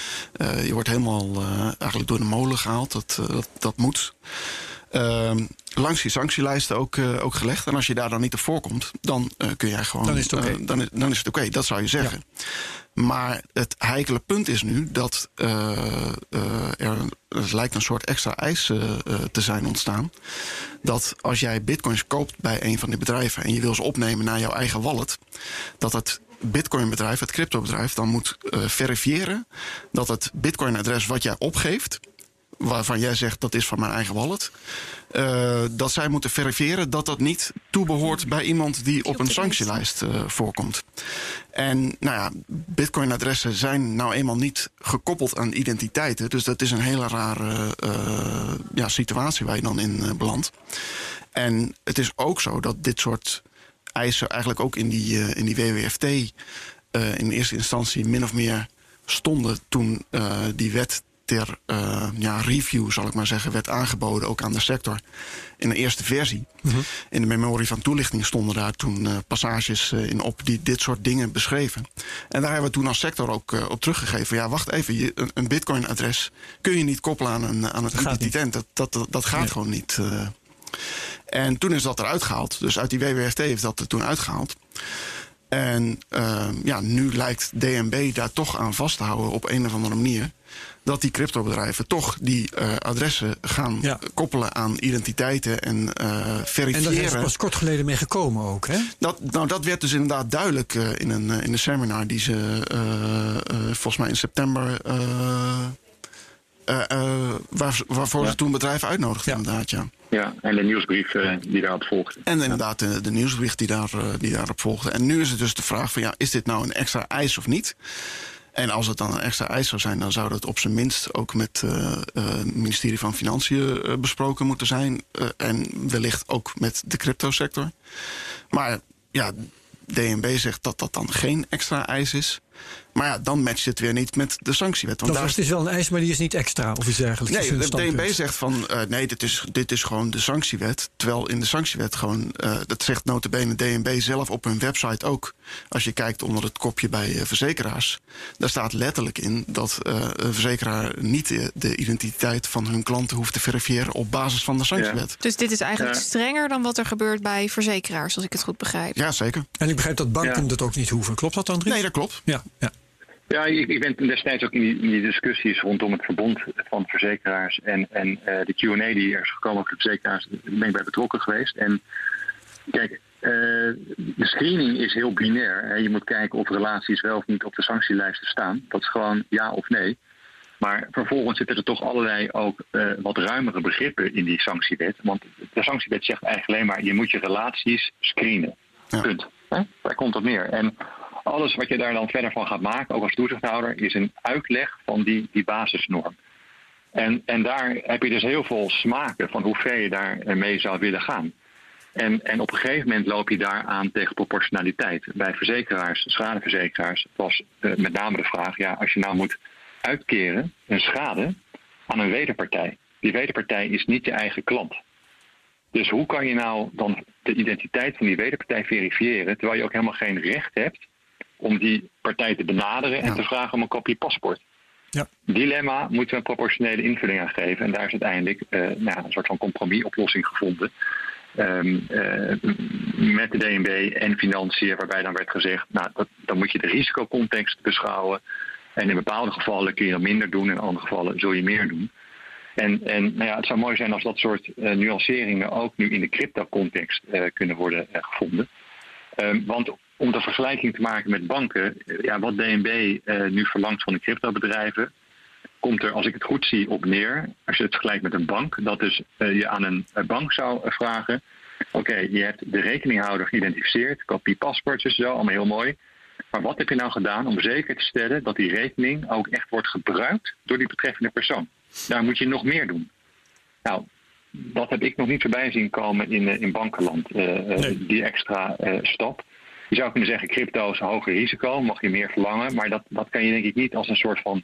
je wordt helemaal eigenlijk door de molen gehaald. Dat, dat, dat moet. Ehm, langs die sanctielijsten ook, uh, ook gelegd. En als je daar dan niet op voorkomt, dan uh, kun jij gewoon. Dan is het oké. Okay. Uh, dan, dan, is het oké, okay, dat zou je zeggen. Ja. Maar het heikele punt is nu dat er, er lijkt een soort extra eis te zijn ontstaan. Dat als jij bitcoins koopt bij een van die bedrijven en je wil ze opnemen naar jouw eigen wallet, dat het Bitcoin-bedrijf, het crypto-bedrijf, dan moet verifiëren dat het Bitcoin-adres wat jij opgeeft, waarvan jij zegt dat is van mijn eigen wallet. Uh, dat zij moeten verifiëren dat dat niet toebehoort bij iemand die op een sanctielijst uh, voorkomt. En nou ja, bitcoin-adressen zijn nou eenmaal niet gekoppeld aan identiteiten. Dus dat is een hele rare uh, ja, situatie waar je dan in belandt. En het is ook zo dat dit soort eisen eigenlijk ook in die, in die WWFT in eerste instantie min of meer stonden toen die wet ter uh, ja, review, zal ik maar zeggen, werd aangeboden, ook aan de sector. In de eerste versie. Mm -hmm. In de memorie van toelichting stonden daar toen uh, passages uh, in op die dit soort dingen beschreven. En daar hebben we toen als sector ook op teruggegeven. Ja, wacht even, je, een, een bitcoin-adres kun je niet koppelen aan een, aan een identiteit. Dat, dat, dat, dat gaat nee. gewoon niet. en toen is dat eruit gehaald. Dus uit die WWFT heeft dat er toen uitgehaald. En ja, nu lijkt DNB daar toch aan vast te houden op een of andere manier dat die cryptobedrijven toch die uh, adressen gaan ja. koppelen aan identiteiten en uh, verifiëren. En daar is pas kort geleden mee gekomen ook, hè? Dat, nou, dat werd dus inderdaad duidelijk uh, in, een, in een seminar die ze volgens mij in september. Waar, waarvoor ja. ze toen bedrijven uitnodigden, ja. inderdaad, ja. Ja, en de nieuwsbrief die daarop volgde. En inderdaad, de, de nieuwsbrief die, daar, die daarop volgde. En nu is het dus de vraag van, ja, is dit nou een extra eis of niet? En als het dan een extra eis zou zijn, dan zou dat op zijn minst ook met uh, uh, het ministerie van Financiën uh, besproken moeten zijn. en wellicht ook met de cryptosector. Maar ja, DNB zegt dat dat dan geen extra eis is. Maar ja, dan matcht het weer niet met de sanctiewet. Want dat daar... is wel een eis, maar die is niet extra of iets dergelijks. Nee, de DNB zegt van uh, nee, dit is, dit is gewoon de sanctiewet. Terwijl in de sanctiewet gewoon, uh, dat zegt notabene DNB zelf op hun website ook. Als je kijkt onder het kopje bij uh, verzekeraars. Daar staat letterlijk in dat een verzekeraar niet de, de, identiteit van hun klanten hoeft te verifiëren op basis van de sanctiewet. Ja. Dus dit is eigenlijk ja. strenger dan wat er gebeurt bij verzekeraars, als ik het goed begrijp. Ja, zeker. En ik begrijp dat banken ja. dat ook niet hoeven. Klopt dat, Andries? Nee, dat klopt. Ja, ja. Ja, ik, ik, ben destijds ook in die, in die, discussies rondom het verbond van verzekeraars en, en uh, de QA die er is gekomen over de verzekeraars, ben ik bij betrokken geweest. En kijk, uh, de screening is heel binair. Hè. Je moet kijken of relaties wel of niet op de sanctielijsten staan. Dat is gewoon ja of nee. Maar vervolgens zitten er toch allerlei ook uh, wat ruimere begrippen in die sanctiewet. Want de sanctiewet zegt eigenlijk alleen maar: je moet je relaties screenen. Ja. Punt. Hè? Daar komt het meer. En alles wat je daar dan verder van gaat maken, ook als toezichthouder, is een uitleg van die, die basisnorm. En, en daar heb je dus heel veel smaken van hoe ver je daar mee zou willen gaan. En, en op een gegeven moment loop je daar aan tegen proportionaliteit. Bij verzekeraars, schadeverzekeraars, was uh, met name de vraag: ja, als je nou moet uitkeren een schade aan een wederpartij. Die wederpartij is niet je eigen klant. Dus hoe kan je nou dan de identiteit van die wederpartij verifiëren, terwijl je ook helemaal geen recht hebt om die partij te benaderen en te vragen om een kopie paspoort? Ja. Dilemma moeten we een proportionele invulling aan geven. En daar is uiteindelijk uh, nou, een soort van compromisoplossing gevonden. Um, uh, met de DNB en financiën, waarbij dan werd gezegd, nou, dat, dan moet je de risicocontext beschouwen. En in bepaalde gevallen kun je dan minder doen, in andere gevallen zul je meer doen. En, en nou ja, het zou mooi zijn als dat soort uh, nuanceringen ook nu in de crypto-context kunnen worden gevonden. Um, want om de vergelijking te maken met banken, ja, wat DNB nu verlangt van de cryptobedrijven, komt er, als ik het goed zie, op neer, als je het vergelijkt met een bank, dat dus je aan een bank zou vragen: oké, okay, je hebt de rekeninghouder geïdentificeerd, kopie paspoortjes, zo, allemaal heel mooi. Maar wat heb je nou gedaan om zeker te stellen dat die rekening ook echt wordt gebruikt door die betreffende persoon? Daar moet je nog meer doen. Nou, dat heb ik nog niet voorbij zien komen in, in bankenland, uh, nee. die extra uh, stap. Je zou kunnen zeggen, crypto is een hoger risico, mag je meer verlangen. Maar dat, dat kan je denk ik niet als een soort van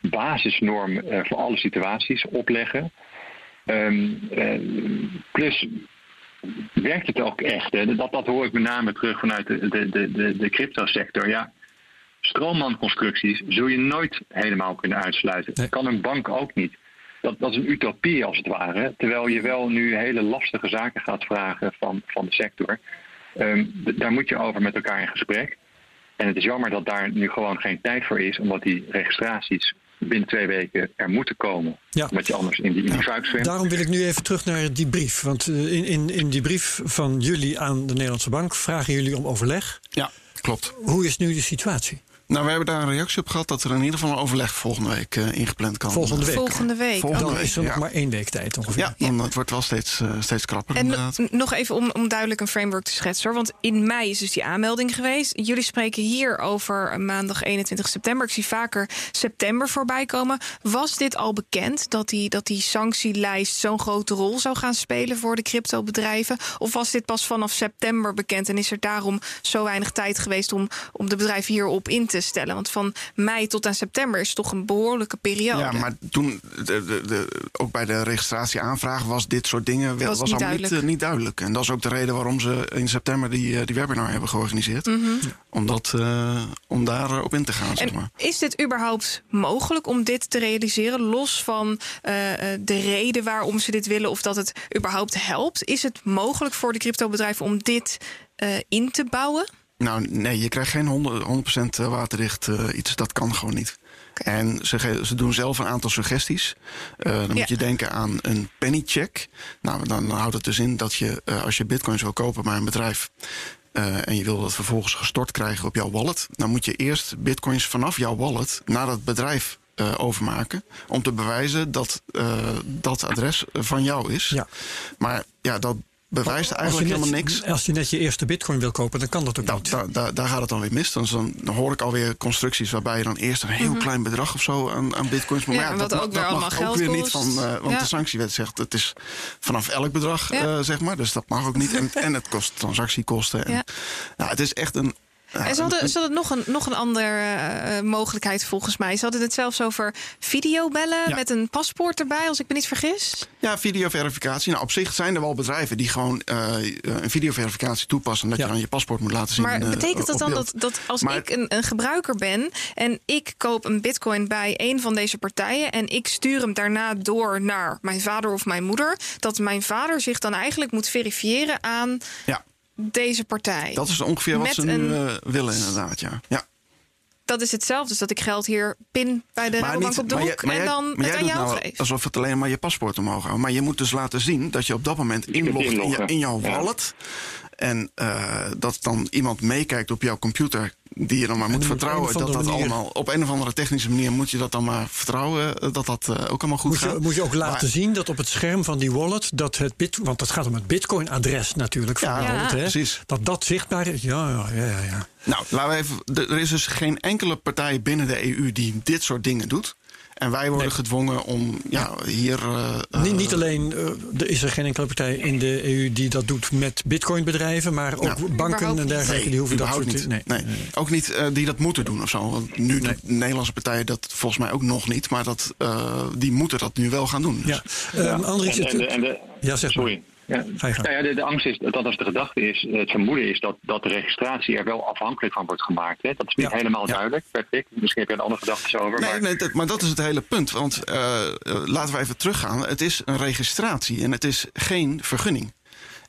basisnorm uh, voor alle situaties opleggen. Um, plus werkt het ook echt. Hè? Dat, dat hoor ik met name terug vanuit de, de, de, de crypto sector. Ja, stroommanconstructies zul je nooit helemaal kunnen uitsluiten. Dat kan een bank ook niet. Dat, dat is een utopie als het ware. Terwijl je wel nu hele lastige zaken gaat vragen van, van de sector. Um, daar moet je over met elkaar in gesprek. En het is jammer dat daar nu gewoon geen tijd voor is, omdat die registraties binnen twee weken er moeten komen. Ja. Omdat je anders in die, in die ja. zwemt. Daarom wil ik nu even terug naar die brief. Want uh, in, in, in die brief van jullie aan de Nederlandse Bank vragen jullie om overleg. Ja, klopt. Hoe is nu de situatie? Nou, we hebben daar een reactie op gehad dat er in ieder geval een overleg volgende week uh, ingepland kan Volgende week. Volgende week. Volgende oh. week. is er nog ja. maar één week tijd ongeveer. Ja, ja. het wordt wel steeds, uh, steeds krapper. En inderdaad. nog even om, om duidelijk een framework te schetsen. Hoor. Want in mei is dus die aanmelding geweest. Jullie spreken hier over maandag 21 september. Ik zie vaker september voorbij komen. Was dit al bekend dat die, dat die sanctielijst zo'n grote rol zou gaan spelen voor de cryptobedrijven? Of was dit pas vanaf september bekend en is er daarom zo weinig tijd geweest om, om de bedrijven hierop in te stellen? Want van mei tot aan september is toch een behoorlijke periode. Ja, maar toen, de, de, de, ook bij de registratieaanvraag was dit soort dingen was, was niet, duidelijk. Niet, uh, niet duidelijk. En dat is ook de reden waarom ze in september die, die webinar hebben georganiseerd. Mhm. Mm -hmm. om, dat, uh, om daar op in te gaan. En zeg maar. is dit überhaupt mogelijk om dit te realiseren? Los van uh, de reden waarom ze dit willen of dat het überhaupt helpt. Is het mogelijk voor de cryptobedrijven om dit in te bouwen? Nou, nee, je krijgt geen 100%, 100 waterdicht uh, iets. Dat kan gewoon niet. Okay. En ze, ze, doen zelf een aantal suggesties. Uh, dan ja. moet je denken aan een pennycheck. Nou, dan houdt het dus in dat je, uh, als je bitcoins wil kopen bij een bedrijf. En je wil dat vervolgens gestort krijgen op jouw wallet. Dan moet je eerst bitcoins vanaf jouw wallet naar dat bedrijf overmaken. Om te bewijzen dat dat adres van jou is. Ja. Maar ja, dat bewijst eigenlijk net, helemaal niks. Als je net je eerste bitcoin wil kopen, dan kan dat ook da, niet. Da, da, daar gaat het dan weer mis. Dan, dan, hoor ik alweer constructies waarbij je dan eerst een heel mm -hmm. klein bedrag of zo aan, aan bitcoins moet. Ja, ja, dat, dat, ook dat weer mag ook geld weer kost. niet van. Uh, want ja. de sanctiewet zegt het is vanaf elk bedrag, ja. uh, zeg maar. Dus dat mag ook niet. En, en het kost transactiekosten. En, nou, het is echt een. En ze hadden, ze hadden nog een, nog een andere uh, mogelijkheid volgens mij. Ze hadden het zelfs over videobellen ja. met een paspoort erbij, als ik me niet vergis. Ja, videoverificatie. Nou, op zich zijn er wel bedrijven die gewoon uh, een videoverificatie toepassen. Dat ja. je dan je paspoort moet laten zien. Maar betekent dat dan dat, dat als maar, ik een, een, gebruiker ben en ik koop een bitcoin bij een van deze partijen en ik stuur hem daarna door naar mijn vader of mijn moeder, dat mijn vader zich dan eigenlijk moet verifiëren aan. Ja deze partij. Dat is ongeveer wat ze nu een... uh, willen, inderdaad, ja. ja. Dat is hetzelfde, dus dat ik geld hier pin bij de Rabobank op de hoek maar en dan maar het aan jou nou geef. Alsof het alleen maar je paspoort omhoog houdt. Maar je moet dus laten zien dat je op dat moment inlogt in, je, in, jouw wallet. En uh, dat dan iemand meekijkt op jouw computer die je dan maar moet vertrouwen dat dat allemaal op een of andere technische manier moet je dat dan maar vertrouwen dat dat uh, ook allemaal goed moet gaat. Je, moet je ook laten zien dat op het scherm van die wallet dat het bit, want het gaat om het Bitcoin-adres natuurlijk van ja, wallet, hè, precies. dat dat zichtbaar is. Ja, ja, ja, ja. Nou, laten we even. Er is dus geen enkele partij binnen de EU die dit soort dingen doet. En wij worden Nee. gedwongen om ja, hier. uh, Niet, niet alleen uh, er is er geen enkele partij in de EU die dat doet met bitcoinbedrijven, maar ook Ja. banken en dergelijke die hoeven dat soort niet. Nee, Nee. Ook niet uh, die dat moeten doen of zo. Want nu Nee. de Nederlandse partijen dat volgens mij ook nog niet. Maar dat, uh, die moeten dat nu wel gaan doen. Dus. Ja. Um, Andries, en, en, de, en de, ja, zeg maar. sorry. Ja. Nou ja, de, de angst is, dat als de gedachte is, het vermoeden is dat, dat de registratie er wel afhankelijk van wordt gemaakt. Hè? Dat is niet Ja. helemaal Ja. duidelijk, Patrick. Misschien heb je er andere gedachten over. Nee, maar... nee dat, maar dat is het hele punt. Want uh, laten we even teruggaan. Het is een registratie en het is geen vergunning.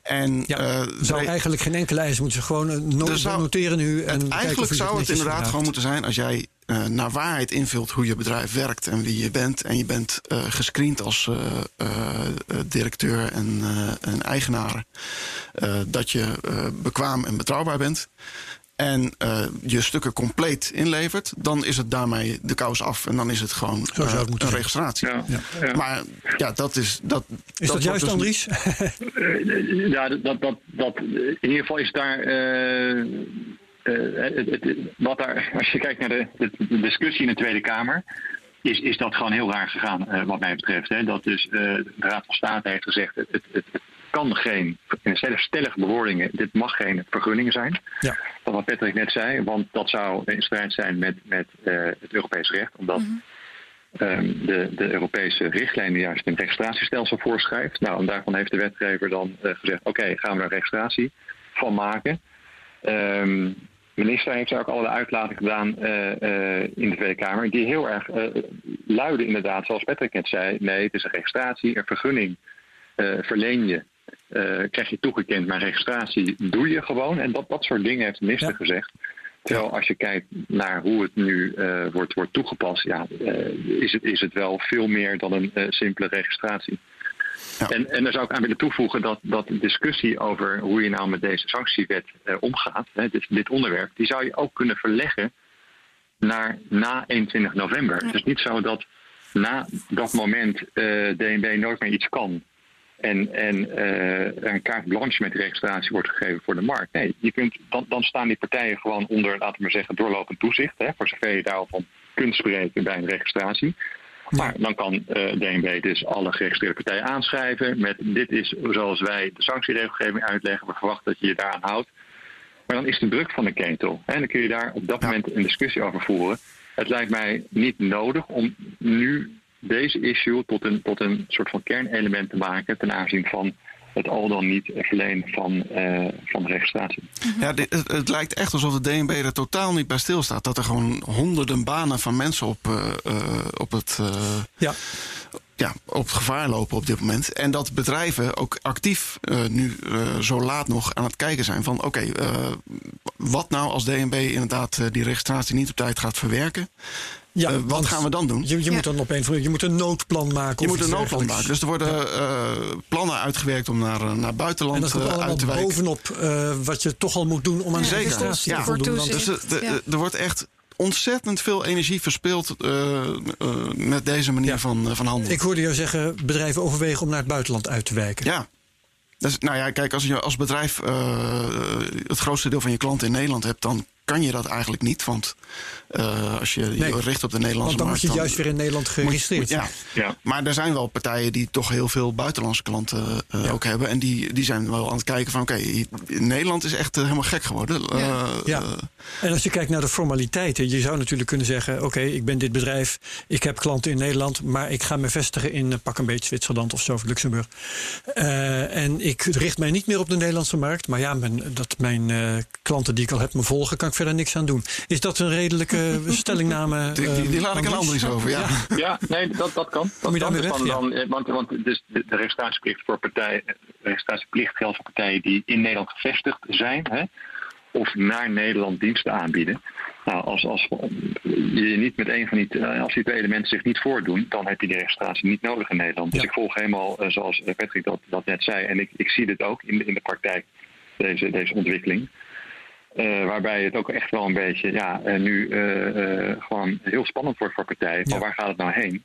En, ja, uh, zou eigenlijk geen enkele eis moeten. Gewoon uh, no Er zou- noteren nu. En het, eigenlijk zou het inderdaad gewoon moeten zijn als jij uh, naar waarheid invult hoe je bedrijf werkt en wie je bent. En je bent uh, gescreend als uh, directeur en, uh, en eigenaar. Uh, dat je uh, bekwaam en betrouwbaar bent. En uh, je stukken compleet inlevert, dan is het daarmee de kous af. En dan is het gewoon Zo zou het uh, moeten een registratie. Ja. Ja. Ja. Maar ja, dat is. Dat, Is dat, juist, dus- Andries? Eh, ja, dat, dat, dat, in ieder geval is daar. Eh, het, het- wat daar als je kijkt naar de, de, de discussie in de Tweede Kamer. Is, is dat gewoon heel raar gegaan, eh, wat mij betreft. Hè? Dat dus eh, de Raad van State heeft gezegd: het, het, het kan geen, stellige bewoordingen, dit mag geen vergunning zijn. Ja. Dat wat Patrick net zei, want dat zou in strijd zijn met, met eh, het Europees recht. Omdat ehm, de, de Europese richtlijn juist een registratiestelsel voorschrijft. Nou, en daarvan heeft de wetgever dan eh, gezegd: oké, gaan we daar registratie van maken. Ehm, de minister heeft daar ook allerlei uitlatingen gedaan eh, eh, in de Tweede Kamer. Die heel erg eh, luiden, inderdaad, zoals Patrick net zei. Nee, het is een registratie, een vergunning verleen je. krijg je toegekend, maar registratie doe je gewoon. En dat, dat soort dingen heeft de minister Ja. gezegd. Terwijl als je kijkt naar hoe het nu wordt, wordt toegepast, ja, is, het, is het wel veel meer dan een simpele registratie. Ja. En, en daar zou ik aan willen toevoegen dat, dat de discussie over hoe je nou met deze sanctiewet eh, omgaat, hè, dit, dit onderwerp, die zou je ook kunnen verleggen naar na 21 november. Het is niet zo dat na dat moment eh, DNB nooit meer iets kan. En, en eh, een carte blanche met registratie wordt gegeven voor de markt. Nee, je kunt, dan, dan staan die partijen gewoon onder, laten we maar zeggen, doorlopend toezicht. Hè, voor zover je daarvan kunt spreken bij een registratie. Maar dan kan eh, DNB dus alle geregistreerde partijen aanschrijven met dit is zoals wij de sanctieregelgeving uitleggen. We verwachten dat je je daaraan houdt. Maar dan is de druk van de ketel. En dan kun je daar op dat moment een discussie over voeren. Het lijkt mij niet nodig om nu deze issue tot een, tot een soort van kernelement te maken ten aanzien van het al dan niet verlenen van, eh, van de registratie. Ja, dit- het, het lijkt echt alsof de DNB er totaal niet bij stilstaat. Dat er gewoon honderden banen van mensen op, eh, eh, op, het, eh, Ja. ja, op het gevaar lopen op dit moment. En dat bedrijven ook actief eh, nu eh, zo laat nog aan het kijken zijn van... oké, eh, wat nou als DNB inderdaad die registratie niet op tijd gaat verwerken? Ja, Eh, wat gaan we dan doen? Je, je Ja. moet dan op een je moet een noodplan maken. Je moet een noodplan maken. Dus er worden eh, plannen uitgewerkt om naar, eh, naar En buitenland dat komt eh, allemaal uit te wijken. bovenop eh, wat je toch al moet doen om aan de Zeker. registratie Ja. te voldoen. Dus er, Ja. wordt echt ontzettend veel energie verspild eh, eh, met deze manier Ja. van, van handelen. ik hoorde jou zeggen, bedrijven overwegen om naar het buitenland uit te wijken. Ja. Dus, nou ja, kijk, als je als bedrijf eh, het grootste deel van je klanten in Nederland hebt, dan kan je dat eigenlijk niet. Want eh, als je Nee. je richt op de Nederlandse Want dan moet markt. je juist weer in Nederland geregistreerd ja. Maar er zijn wel partijen die toch heel veel buitenlandse klanten eh, Ja. ook hebben. En die, die zijn wel aan het kijken van oké, Nederland is echt eh, helemaal gek geworden. Eh, Ja. eh, En als je kijkt naar de formaliteiten, je zou natuurlijk kunnen zeggen: Oké, ik ben dit bedrijf, ik heb klanten in Nederland, maar ik ga me vestigen in pak een beetje Zwitserland of zo, of Luxemburg. Eh, en ik richt mij niet meer op de Nederlandse markt, maar ja, mijn, dat mijn eh, klanten die ik al heb me volgen, kan ik verder niks aan doen. Is dat een redelijke stellingname? die, die, die laat ik aan Andries? Over. Ja. Ja, nee, dat, dat kan. Dat Kom je kan. Dus weg? dan, Ja. dan, eh, want, want dus de, de registratieplicht voor partijen, de registratieplicht geldt voor partijen die in Nederland gevestigd zijn, hè, of naar Nederland diensten aanbieden. Nou, als, als je niet met een van die, eh, als die twee elementen zich niet voordoen, dan heb je die registratie niet nodig in Nederland. Dus Ja. ik volg helemaal eh, zoals Patrick dat, dat net zei. En ik, ik zie dit ook in de, in de praktijk. deze, deze ontwikkeling. Uh, waarbij het ook echt wel een beetje ja, nu gewoon heel spannend wordt voor partijen. Maar waar gaat het nou heen?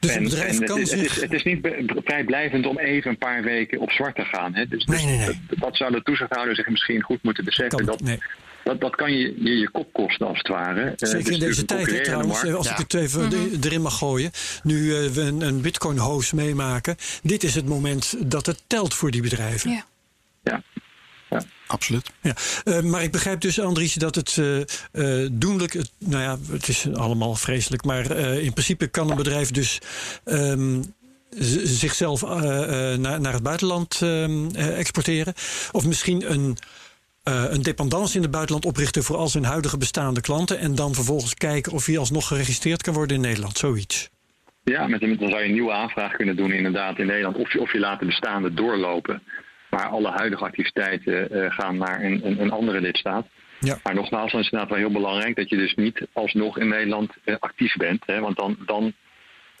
Dus en, bedrijf kan het, zich... het, is, het is niet vrijblijvend om even een paar weken op zwart te gaan. Hè? Dus, nee, nee, nee. Dat, dat, zou de toezichthouder zich misschien goed moeten beseffen. Kan, dat, nee. dat, dat kan je, je je kop kosten als het ware. Zeker dus in deze de tijd hè, trouwens, markt. als Ja. ik het even Mhm. erin mag gooien. Nu uh, we een, een bitcoin-hoos meemaken. Dit is het moment dat het telt voor die bedrijven. Ja. Ja. Absoluut. Ja, uh, maar ik begrijp dus, Andries, dat het uh, uh, doenlijk, het, nou ja, het is allemaal vreselijk, maar uh, in principe kan een bedrijf dus um, zichzelf uh, naar, naar het buitenland uh, exporteren. Of misschien een, uh, een dependance in het buitenland oprichten voor al zijn huidige bestaande klanten. En dan vervolgens kijken of hij alsnog geregistreerd kan worden in Nederland. Zoiets. Ja, met, dan zou je een nieuwe aanvraag kunnen doen inderdaad in Nederland. Of je, of je laat de bestaande doorlopen. Maar alle huidige activiteiten uh, gaan naar een, een, een andere lidstaat. Ja. Maar nogmaals, dan is het inderdaad wel heel belangrijk dat je dus niet alsnog in Nederland uh, actief bent. Hè, want dan, dan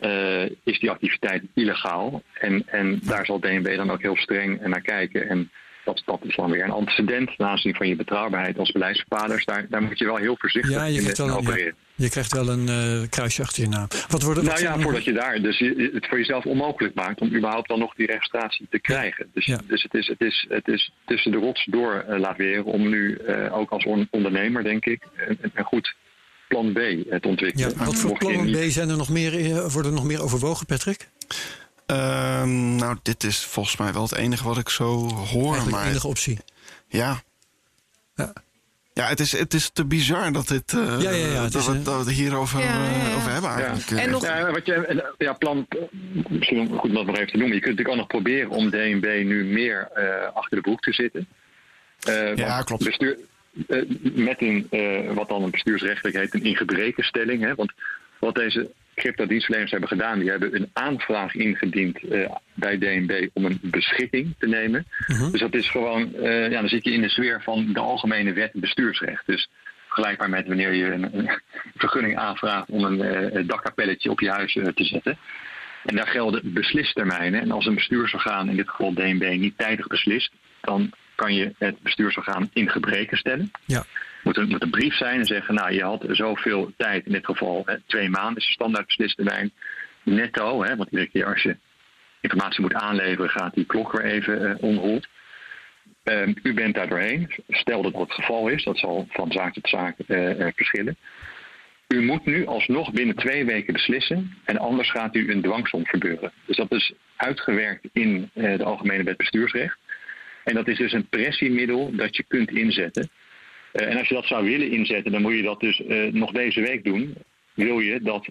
uh, is die activiteit illegaal. En, en daar zal DNB dan ook heel streng naar kijken. En dat, dat is dan weer een antecedent ten aanzien van je betrouwbaarheid als beleidsbepaalders. Daar, daar moet je wel heel voorzichtig ja, je in opereren. Ja, je krijgt wel een uh, kruisje achter je naam. Wat worden, nou ja, voordat je daar dus je, het voor jezelf onmogelijk maakt om überhaupt dan nog die registratie te krijgen. Dus, ja. dus het, is, het, is, het is tussen de rots door uh, laat weer om nu uh, ook als on ondernemer, denk ik, een, een goed plan B te ontwikkelen. Ja, wat voor plannen B zijn er nog meer, worden er nog meer overwogen, Patrick? Uh, nou, dit is volgens mij wel het enige wat ik zo hoor. Eigenlijk maar de enige optie. Ja. Ja. Ja, het is, het is te bizar dat, dit, uh, ja, ja, ja, het dat, is, we, dat we het hierover Ja, ja, ja. uh, over hebben eigenlijk. Ja. En nog- Ja, wat je, ja, plan, misschien goed om dat nog even te noemen. Je kunt natuurlijk ook nog proberen om DNB nu meer uh, achter de broek te zitten. Uh, Ja, klopt. Bestuur, uh, met een, uh, wat dan een bestuursrechtelijk heet, een ingebrekenstelling. Hè? Want wat deze cryptodienstverleners hebben gedaan, die hebben een aanvraag ingediend uh, bij DNB om een beschikking te nemen. Mhm. Uh -huh. Dus dat is gewoon, uh, ja, dan zit je in de sfeer van de algemene wet bestuursrecht. Dus vergelijkbaar met wanneer je een, een vergunning aanvraagt om een uh, dakkapelletje op je huis te zetten. En daar gelden beslistermijnen. En als een bestuursorgaan, in dit geval DNB, niet tijdig beslist, dan kan je het bestuursorgaan in gebreken stellen. Ja. Moet een, moet een brief zijn en zeggen, nou je had zoveel tijd, in dit geval hè, twee maanden is de standaard beslistermijn, netto, hè, want iedere keer als je informatie moet aanleveren gaat die klok weer even uh, u bent daar doorheen, stel dat dat het geval is, dat zal van zaak tot zaak uh, verschillen. U moet nu alsnog binnen twee weken beslissen en anders gaat u een dwangsom verbeuren. Dus dat is uitgewerkt in de Algemene Wet Bestuursrecht. En dat is dus een pressiemiddel dat je kunt inzetten. Uh, en als je dat zou willen inzetten, dan moet je dat dus uh, nog deze week doen. Wil je dat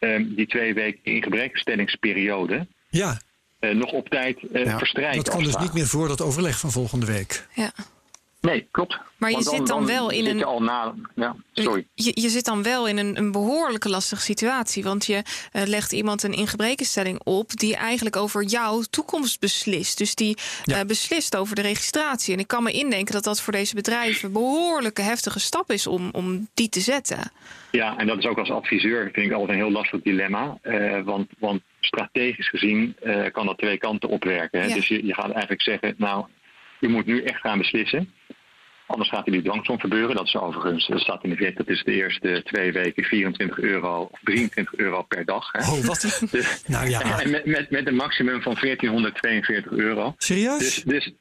uh, die twee weken ingebrekenstellingsperiode ja. uh, nog op tijd ja. verstrijkt. Dat kan dus niet meer voor dat overleg van volgende week. Ja. Nee, klopt. Maar je zit dan, wel in een. Je, al na, ja, sorry. Je, je zit dan wel in een, een behoorlijke lastige situatie. Want je uh, legt iemand een ingebrekenstelling op die eigenlijk over jouw toekomst beslist. Dus die ja. uh, beslist over de registratie. En ik kan me indenken dat dat voor deze bedrijven een behoorlijke heftige stap is om, om die te zetten. Ja, en dat is ook als adviseur vind ik altijd een heel lastig dilemma. Uh, want, want strategisch gezien kan dat twee kanten opwerken. Hè? Ja. Dus je, je gaat eigenlijk zeggen, nou, je moet nu echt gaan beslissen. Anders gaat hij die dwangsom verbeuren. Dat is overigens, dat staat in de wet, dat is de eerste twee weken 24 euro of 23 euro per dag. Hè. Oh, wat? Dus, nou ja. En met, met, met een maximum van 1442 euro. Serieus? Dus, dus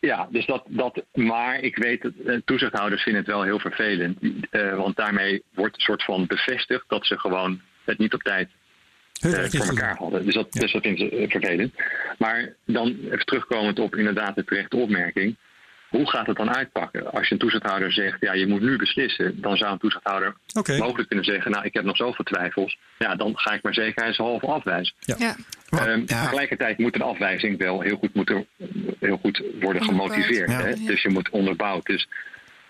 ja, dus dat, dat, maar ik weet dat uh, toezichthouders vinden het wel heel vervelend. Uh, want daarmee wordt een soort van bevestigd dat ze gewoon het niet op tijd uh, voor elkaar hadden. Dus dat, ja. dus dat vinden ze vervelend. Maar dan even terugkomend op inderdaad de terechte opmerking. Hoe gaat het dan uitpakken? Als je een toezichthouder zegt, ja, je moet nu beslissen, dan zou een toezichthouder okay. mogelijk kunnen zeggen, nou, ik heb nog zoveel twijfels. Ja, dan ga ik maar zekerheidshalve afwijzen. Ja. Ja. Um, ja. Tegelijkertijd moet een afwijzing wel heel goed, moeten, heel goed worden gemotiveerd. Ja. Hè? Ja. Dus je moet onderbouwd. Dus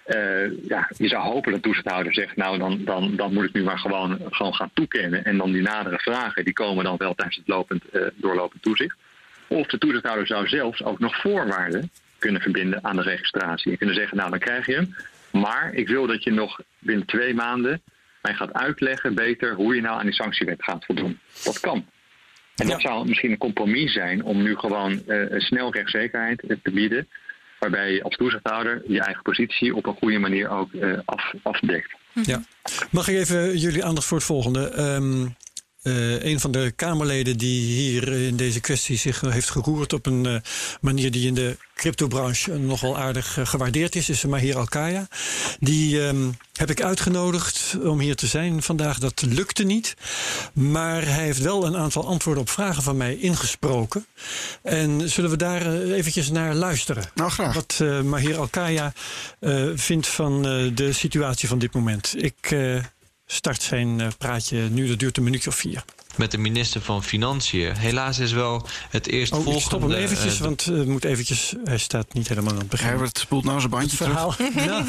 uh, ja, je zou hopen dat de toezichthouder zegt, nou, dan, dan, dan moet ik nu maar gewoon, gewoon gaan toekennen. En dan die nadere vragen, die komen dan wel tijdens het lopend, uh, doorlopend toezicht. Of de toezichthouder zou zelfs ook nog voorwaarden kunnen verbinden aan de registratie. En kunnen zeggen, nou dan krijg je hem. Maar ik wil dat je nog binnen twee maanden mij gaat uitleggen beter hoe je nou aan die sanctiewet gaat voldoen. Dat kan. En dat zou misschien een compromis zijn om nu gewoon uh, snel rechtszekerheid te bieden. waarbij je als toezichthouder je eigen positie op een goede manier ook af, afdekt. Ja. Mag ik even jullie aandacht voor het volgende? Um, uh, een van de Kamerleden die hier in deze kwestie zich heeft geroerd op een uh, manier die in de cryptobranche nogal aardig uh, gewaardeerd is, is Mahir Alkaya. Die um, heb ik uitgenodigd om hier te zijn vandaag. Dat lukte niet. Maar hij heeft wel een aantal antwoorden op vragen van mij ingesproken. En zullen we daar eventjes naar luisteren? Nou, graag. Wat Mahir Alkaya vindt van de situatie van dit moment. Ik start zijn eh, praatje nu. Dat duurt een minuutje of vier met de minister van Financiën. Helaas is wel het eerst oh, volgende... stop hem eventjes, uh, want uh, moet eventjes, hij staat niet helemaal aan het begin. Hij spoelt nou zijn bandje verhaal. terug. Ja.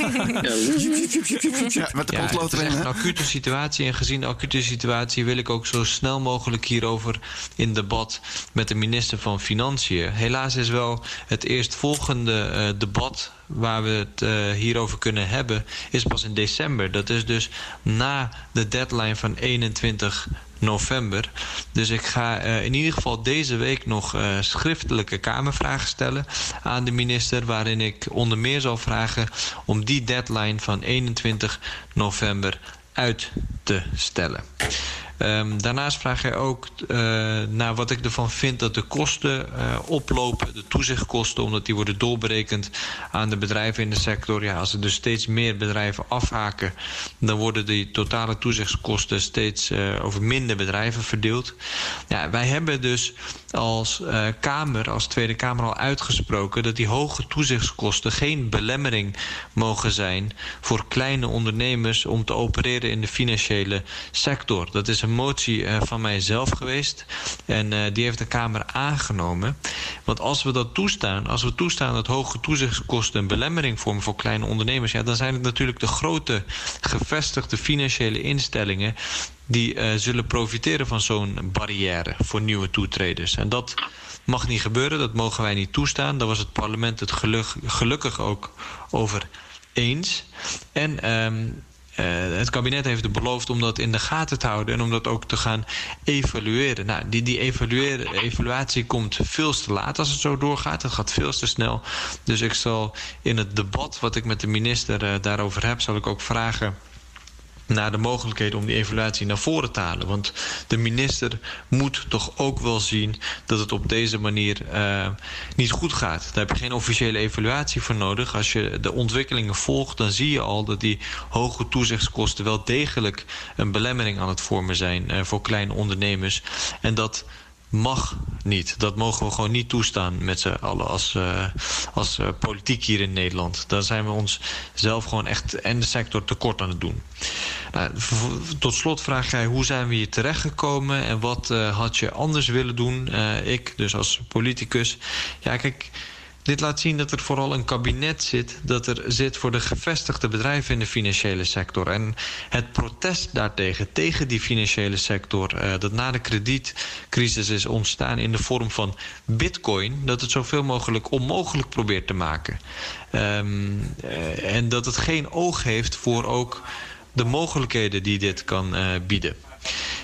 ja, met de ja, Het is een acute situatie en gezien de acute situatie... wil ik ook zo snel mogelijk hierover in debat met de minister van Financiën. Helaas is wel het eerstvolgende uh, debat waar we het uh, hierover kunnen hebben... is pas in december. Dat is dus na de deadline van 21 november. Dus ik ga uh, in ieder geval deze week nog uh, schriftelijke Kamervragen stellen aan de minister. Waarin ik onder meer zal vragen om die deadline van 21 november uit te stellen. Um, daarnaast vraag hij ook uh, naar wat ik ervan vind dat de kosten uh, oplopen, de toezichtkosten, omdat die worden doorberekend aan de bedrijven in de sector. Ja, als er dus steeds meer bedrijven afhaken, dan worden die totale toezichtskosten steeds uh, over minder bedrijven verdeeld. Ja, wij hebben dus als Kamer, als Tweede Kamer al uitgesproken dat die hoge toezichtskosten geen belemmering mogen zijn voor kleine ondernemers om te opereren in de financiële sector. Dat is een motie uh, van mijzelf geweest en uh, die heeft de Kamer aangenomen. Want als we dat toestaan, als we toestaan dat hoge toezichtskosten een belemmering vormen voor kleine ondernemers, ja, dan zijn het natuurlijk de grote gevestigde financiële instellingen die uh, zullen profiteren van zo'n barrière voor nieuwe toetreders. En dat mag niet gebeuren, dat mogen wij niet toestaan. Daar was het parlement het geluk, gelukkig ook over eens. En uh, het kabinet heeft beloofd om dat in de gaten te houden en om dat ook te gaan evalueren. Nou, die, die evaluatie komt veel te laat als het zo doorgaat. Het gaat veel te snel. Dus ik zal in het debat wat ik met de minister uh, daarover heb, zal ik ook vragen naar de mogelijkheden om die evaluatie naar voren te halen. Want de minister moet toch ook wel zien dat het op deze manier uh, niet goed gaat. Daar heb je geen officiële evaluatie voor nodig. Als je de ontwikkelingen volgt, dan zie je al dat die hoge toezichtskosten wel degelijk een belemmering aan het vormen zijn uh, voor kleine ondernemers. En dat mag niet. Dat mogen we gewoon niet toestaan met z'n allen als, uh, als uh, politiek hier in Nederland. Daar zijn we ons zelf gewoon echt en de sector tekort aan het doen. Nou, tot slot vraag jij hoe zijn we hier terechtgekomen en wat uh, had je anders willen doen? ik dus als politicus. Ja, kijk dit laat zien dat er vooral een kabinet zit dat er zit voor de gevestigde bedrijven in de financiële sector. En het protest daartegen, tegen die financiële sector, uh, dat na de kredietcrisis is ontstaan in de vorm van bitcoin, dat het zoveel mogelijk onmogelijk probeert te maken. Um, uh, en dat het geen oog heeft voor ook de mogelijkheden die dit kan uh, bieden.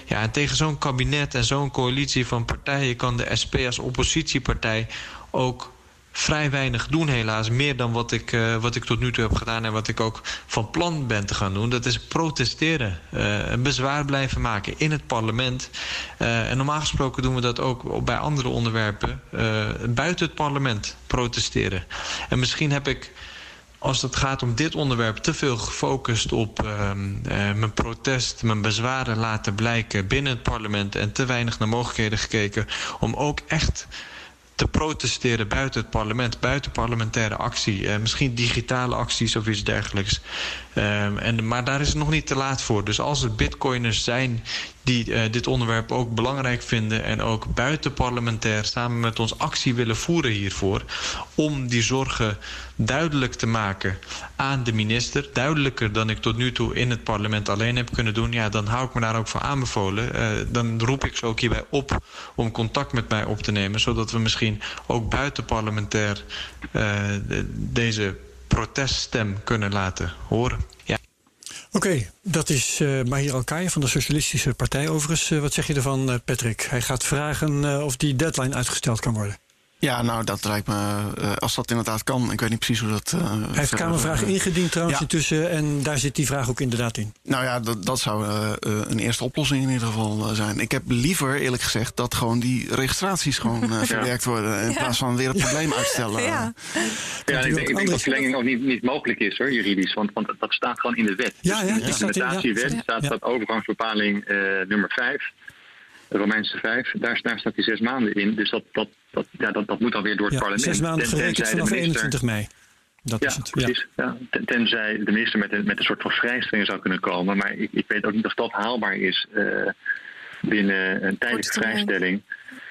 Ja, en tegen zo'n kabinet en zo'n coalitie van partijen kan de SP als oppositiepartij ook vrij weinig doen helaas. Meer dan wat ik, uh, wat ik tot nu toe heb gedaan en wat ik ook van plan ben te gaan doen. Dat is protesteren. Uh, bezwaar blijven maken in het parlement. Uh, en normaal gesproken doen we dat ook bij andere onderwerpen. buiten het parlement protesteren. En misschien heb ik als het gaat om dit onderwerp te veel gefocust op uh, mijn protest, mijn bezwaren laten blijken binnen het parlement en te weinig naar mogelijkheden gekeken om ook echt te protesteren buiten het parlement, buiten parlementaire actie. Uh, misschien digitale acties of iets dergelijks. Um, en, maar daar is het nog niet te laat voor. Dus als er bitcoiners zijn die uh, dit onderwerp ook belangrijk vinden en ook buitenparlementair samen met ons actie willen voeren hiervoor, om die zorgen duidelijk te maken aan de minister, duidelijker dan ik tot nu toe in het parlement alleen heb kunnen doen, ja, dan hou ik me daar ook voor aanbevolen. Uh, dan roep ik ze ook hierbij op om contact met mij op te nemen, zodat we misschien ook buitenparlementair uh, de, deze proteststem kunnen laten horen. Oké, dat is uh, Mahir Alkaya van de Socialistische Partij overigens. Uh, wat zeg je ervan, uh, Patrick? Hij gaat vragen of die deadline uitgesteld kan worden. Ja, nou, dat lijkt me, uh, als dat inderdaad kan. Ik weet niet precies hoe dat. Uh, Hij heeft Kamervragen uh, ingediend trouwens ja. intussen. En daar zit die vraag ook inderdaad in. Nou ja, dat, dat zou een eerste oplossing in ieder geval zijn. Ik heb liever, eerlijk gezegd, dat gewoon die registraties gewoon verwerkt worden. In plaats van weer het probleem uitstellen. Ja, ja ik, denk, ik denk dat verlenging ook niet, niet mogelijk is hoor, juridisch. Want, want dat staat gewoon in de wet. Ja, ja, dus in de implementatiewet staat dat overgangsbepaling nummer 5. Romeinse 5, daar, daar staat die zes maanden in. Dus dat, dat, dat, ja, dat, dat moet alweer door het ja, parlement. Zes maanden gerekend vanaf 21 mei. Dat ja, is het. precies. Ja. Ten, tenzij de minister met een, met een soort van vrijstelling zou kunnen komen. Maar ik, ik weet ook niet of dat haalbaar is uh, binnen een tijdelijke vrijstelling.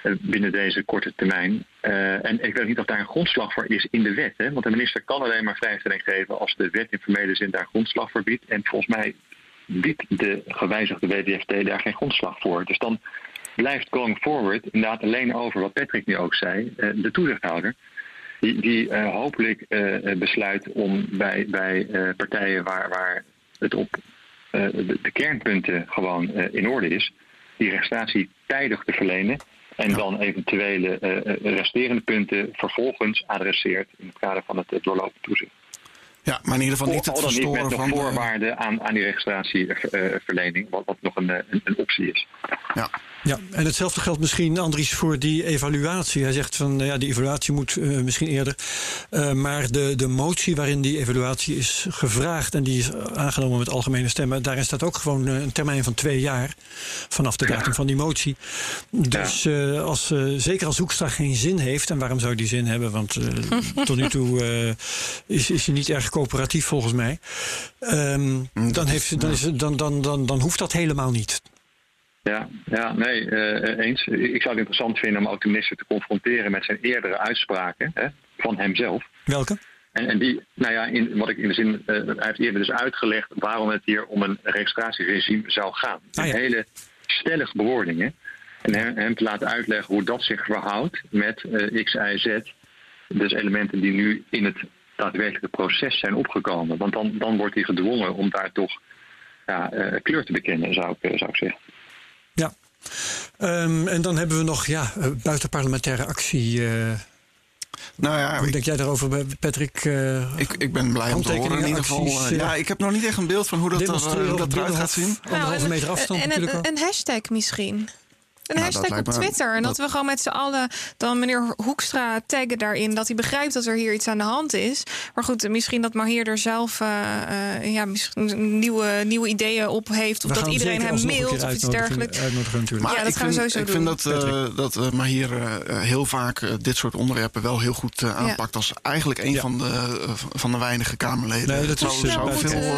Uh, binnen deze korte termijn. Uh, en ik weet niet of daar een grondslag voor is in de wet. Hè? Want de minister kan alleen maar vrijstelling geven als de wet in formele zin daar grondslag voor biedt. En volgens mij biedt de gewijzigde WDFT daar geen grondslag voor. Dus dan blijft going forward inderdaad alleen over wat Patrick nu ook zei, de toezichthouder. Die, die uh, hopelijk uh, besluit om bij, bij uh, partijen waar, waar het op de, de, kernpunten gewoon in orde is, die registratie tijdig te verlenen. En dan eventuele resterende punten vervolgens adresseert in het kader van het doorlopend toezicht. Ja, maar in ieder geval niet het verstoren niet met van... voorwaarden aan, aan die registratieverlening, wat, wat nog een, een, een optie is. Ja. Ja, en hetzelfde geldt misschien, Andries, voor die evaluatie. Hij zegt van, ja, die evaluatie moet uh, misschien eerder. Uh, maar de, de motie waarin die evaluatie is gevraagd... en die is aangenomen met algemene stemmen... daarin staat ook gewoon een termijn van twee jaar... vanaf de datum van die motie. Dus uh, als, zeker als Hoekstra geen zin heeft... en waarom zou die zin hebben? Want tot nu toe is, is hij niet erg coöperatief volgens mij. Um, dan, heeft, dan, is, dan, dan, dan, dan hoeft dat helemaal niet. Ja, ja nee, uh, eens. Ik zou het interessant vinden om ook de minister te confronteren met zijn eerdere uitspraken hè, van hemzelf. Welke? En, en die, nou ja, in, wat ik in de zin, uh, hij heeft eerder dus uitgelegd waarom het hier om een registratieregime zou gaan. Ah, ja. Een hele stellige bewoordingen. En hem, hem, te laten uitleggen hoe dat zich verhoudt met uh, X, Y, Z. Dus elementen die nu in het daadwerkelijke proces zijn opgekomen. Want dan, dan wordt hij gedwongen om daar toch ja, kleur te bekennen, zou ik, zou ik zeggen. Ja, um, en dan hebben we nog ja, buitenparlementaire actie. Uh, nou ja, Hoe ik, denk jij daarover, Patrick? Uh, ik, ik ben blij om te horen in ieder geval. Uh, ja, ik heb nog niet echt een beeld van hoe dat, er, hoe dat eruit gaat zien. Anderhalve nou, meter afstand en, natuurlijk en, al. Een hashtag misschien. Een Nou, hashtag dat op me- Twitter. En dat, dat- we gewoon met z'n allen dan meneer Hoekstra taggen daarin. Dat hij begrijpt dat er hier iets aan de hand is. Maar goed, misschien dat Mahier er zelf eh, eh, ja, misschien nieuwe, nieuwe ideeën op heeft. Of We dat iedereen hem mailt of iets dergelijks. Ja, dat ik gaan we vind, sowieso ik vind doen. dat, eh dat eh, Mahier eh, heel vaak dit soort onderwerpen wel heel goed aanpakt. Als eigenlijk een Ja. van, de, van de weinige Kamerleden. Nee, dat is, zou- zou Hoe snel, moet,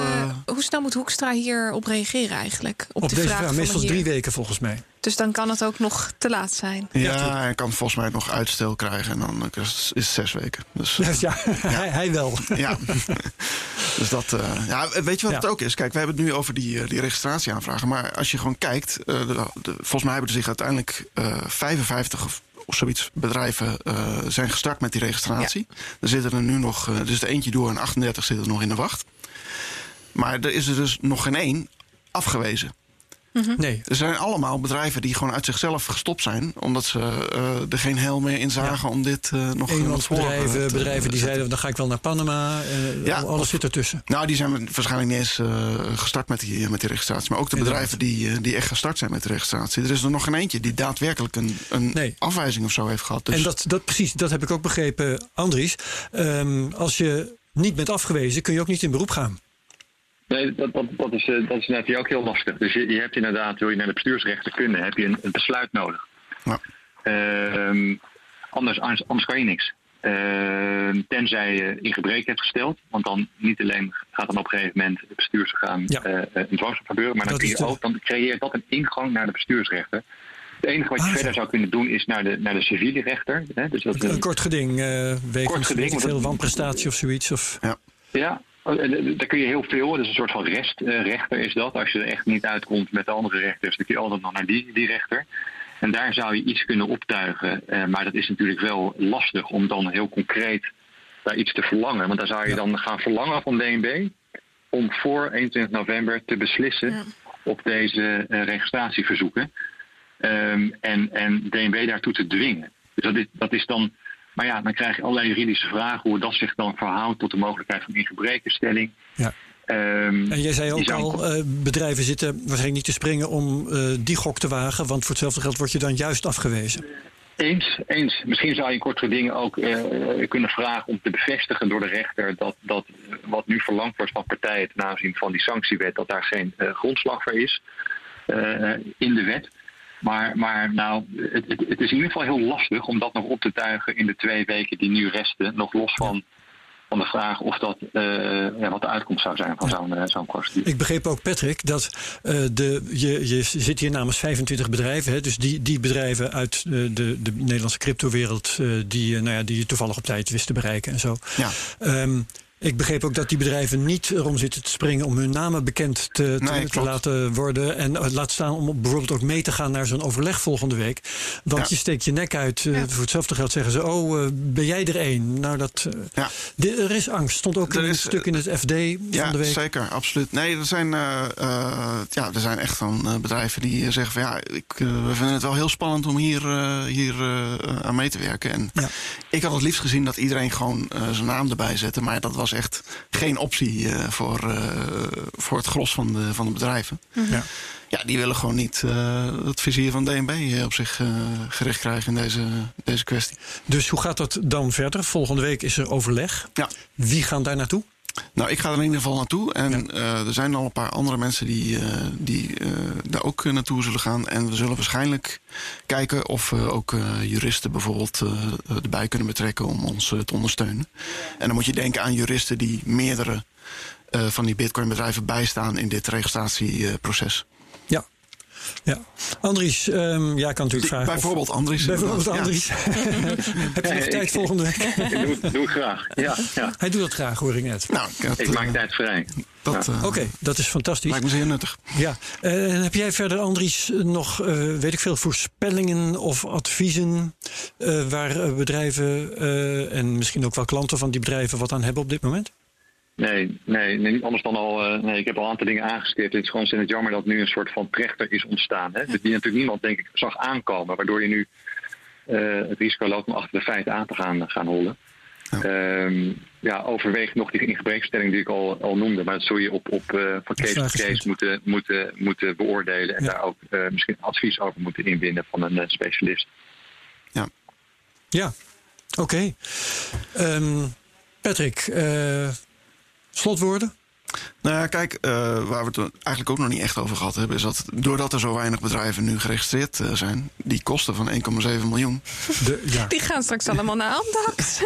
veel, hoe snel moet Hoekstra hierop reageren eigenlijk? Op, Op de deze vraag, vraag, van meestal drie weken volgens mij. Dus dan kan het ook nog te laat zijn. ja, hij kan volgens mij nog uitstel krijgen. En dan is het zes weken. Dus, eh, Ja, hij, hij wel. Ja. dus dat. eh, ja, weet je wat Ja. het ook is? Kijk, we hebben het nu over die, eh, die registratieaanvragen. Maar als je gewoon kijkt. eh, de- de- volgens mij hebben er zich uiteindelijk eh 55 of, of zoiets bedrijven eh, zijn gestart met die registratie. Er zitten er nu nog. eh, er is er eentje door en 38 zitten er nog in de wacht. Maar er is er dus nog geen één afgewezen. Nee, Er zijn allemaal bedrijven die gewoon uit zichzelf gestopt zijn. Omdat ze eh, er geen hel meer in zagen om dit eh, nog eenmansbedrijven, te- bedrijven die zeiden... dan ga ik wel naar Panama. eh, Ja, alles of- zit ertussen. Nou, die zijn waarschijnlijk niet eens eh, gestart met die, met die registratie. Maar ook de bedrijven die, eh, die echt gestart zijn met de registratie. Er is er nog geen eentje die daadwerkelijk een, een Nee. afwijzing of zo heeft gehad. Dus En dat, dat precies, dat heb ik ook begrepen, Andries. Ehm, als je niet bent afgewezen, kun je ook niet in beroep gaan. Nee, dat, dat, dat, is, eh, dat is natuurlijk ook heel lastig. Dus je, je hebt inderdaad, wil je naar de bestuursrechter kunnen, heb je een, een besluit nodig. Ja. Ehm, anders, anders, anders kan je niks. Ehm, tenzij je in gebrek hebt gesteld. Want dan niet alleen gaat dan op een gegeven moment het bestuursorgaan Ja. eh, eh, een dwangsom gebeuren. Maar dan, Dat kun je de- ook, dan creëert dat een ingang naar de bestuursrechter. Het enige wat je Ah, verder zo. zou kunnen doen is naar de, naar de civiele rechter. Hè? Dus dat Een een- kort geding, eh wegens Kort geding, weet ik want veel wanprestatie of zoiets. Of, Ja, eh, daar kun je heel veel. Dat is een soort van restrechter is dat. Als je er echt niet uitkomt met de andere rechters, dan kun je altijd nog naar die, die rechter. En daar zou je iets kunnen optuigen. Eh, maar dat is natuurlijk wel lastig om dan heel concreet daar iets te verlangen. Want dan zou je dan gaan verlangen van DNB om voor 21 november te beslissen Ja. op deze eh, registratieverzoeken. Ehm, en, en DNB daartoe te dwingen. Dus dat is, dat is dan Maar ja, dan krijg je allerlei juridische vragen hoe dat zich dan verhoudt tot de mogelijkheid van ingebrekenstelling. Ja. Ehm, En jij zei ook al, eh, bedrijven zitten waarschijnlijk niet te springen om eh, die gok te wagen. Want voor hetzelfde geld word je dan juist afgewezen. Eens, eens. Misschien zou je in kortere dingen ook eh, kunnen vragen om te bevestigen door de rechter dat, dat wat nu verlangd wordt van partijen ten aanzien van die sanctiewet, dat daar geen grondslag voor is in de wet. Maar, maar nou, het, het, het is in ieder geval heel lastig om dat nog op te tuigen in de twee weken die nu resten. Nog los van, van de vraag of dat, eh, ja, wat de uitkomst zou zijn van zo'n eh, zo'n procedure. Ik begreep ook, Patrick, dat eh, de, je, je zit hier namens 25 bedrijven. Hè, dus die, die bedrijven uit de, de Nederlandse cryptowereld... die, nou ja, die je toevallig op tijd wist te bereiken en zo. Ja. Ehm, ik begreep ook dat die bedrijven niet erom zitten te springen om hun namen bekend te, te, Nee, te klopt. laten worden. En eh, laat staan om bijvoorbeeld ook mee te gaan naar zo'n overleg volgende week. Want Ja. je steekt je nek uit. eh, Ja. Voor hetzelfde geld zeggen ze: Oh, eh, ben jij er één? Nou, dat. eh, Ja. er is angst. Stond ook Er in een is, stuk in het FD van de week. zeker, absoluut. Nee, er zijn, eh, eh, ja, er zijn echt van eh, bedrijven die zeggen van ja, ik, we vinden het wel heel spannend om hier, hier eh, aan mee te werken. En Ja. ik had het liefst gezien dat iedereen gewoon eh, zijn naam erbij zette. Maar dat was echt geen optie eh, voor, eh, voor het gros van de, van de bedrijven. Ja. Ja, die willen gewoon niet eh, het vizier van DNB op zich gericht krijgen in deze, deze kwestie. Dus hoe gaat dat dan verder? Volgende week is er overleg. Ja. Wie gaan daar naartoe? Nou, ik ga er in ieder geval naartoe. En eh, er zijn al een paar andere mensen die, eh, die eh, daar ook naartoe zullen gaan. En we zullen waarschijnlijk kijken of we ook juristen bijvoorbeeld erbij kunnen betrekken om ons te ondersteunen. En dan moet je denken aan juristen die meerdere van die bitcoinbedrijven bijstaan in dit registratieproces. Ja. Andries, ehm, ja, ik kan natuurlijk vragen. of- bijvoorbeeld Andries. Bijvoorbeeld Andries. Heb je nog tijd ik- volgende week? doe, doe ik graag. Ja, ja. Hij doet dat graag, hoor ik net. Nou, ik, had, Ik maak eh, tijd vrij. dat Ja. eh, Oké, dat is fantastisch. lijkt me zeer nuttig. Ja. Eh, En heb jij verder, Andries, nog, eh, weet ik veel, voorspellingen of adviezen eh, waar bedrijven eh, en misschien ook wel klanten van die bedrijven wat aan hebben op dit moment? Nee, nee, nee, niet anders dan al. eh, nee, ik heb al een aantal dingen aangestipt. Het is gewoon het jammer dat nu een soort van trechter is ontstaan. Hè? Die natuurlijk niemand, denk ik, zag aankomen. Waardoor je nu eh, het risico loopt om achter de feiten aan te gaan, gaan hollen. Ja. ja, overweeg nog die ingebrekenstelling die ik al, al noemde. Maar dat zul je op, op, eh, van case to case moeten, moeten, moeten beoordelen. En Ja. daar ook misschien advies over moeten inwinnen van een specialist. Ja, oké. Ehm, Patrick, slotwoorden? Nou ja, kijk, eh, waar we het eigenlijk ook nog niet echt over gehad hebben, is dat doordat er zo weinig bedrijven nu geregistreerd eh, zijn, die kosten van 1,7 miljoen, De, ja. Die gaan straks allemaal naar Amdax.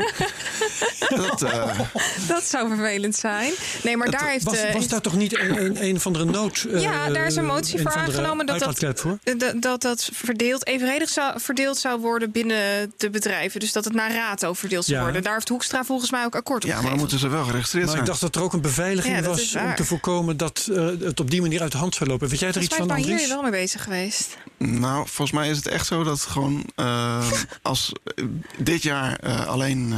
dat, eh, dat zou vervelend zijn. Nee, maar daar heeft... Was, eh, was daar toch niet een, een, een van de nood... eh, Ja, daar is een motie voor aangenomen dat dat- voor? dat, dat dat verdeeld, evenredig zou, verdeeld zou worden binnen de bedrijven. Dus dat het naar rato verdeeld zou Ja. worden. Daar heeft Hoekstra volgens mij ook akkoord op ja, maar dan gegeven. moeten ze wel geregistreerd Maar ik zijn. dacht dat er ook een beveiliging Ja, dat was om te voorkomen dat eh, het op die manier uit de hand zou lopen. Weet jij er Volgens iets van, is Andries? hier wel mee bezig geweest. Nou, volgens mij is het echt zo dat gewoon eh, als eh, dit jaar eh, alleen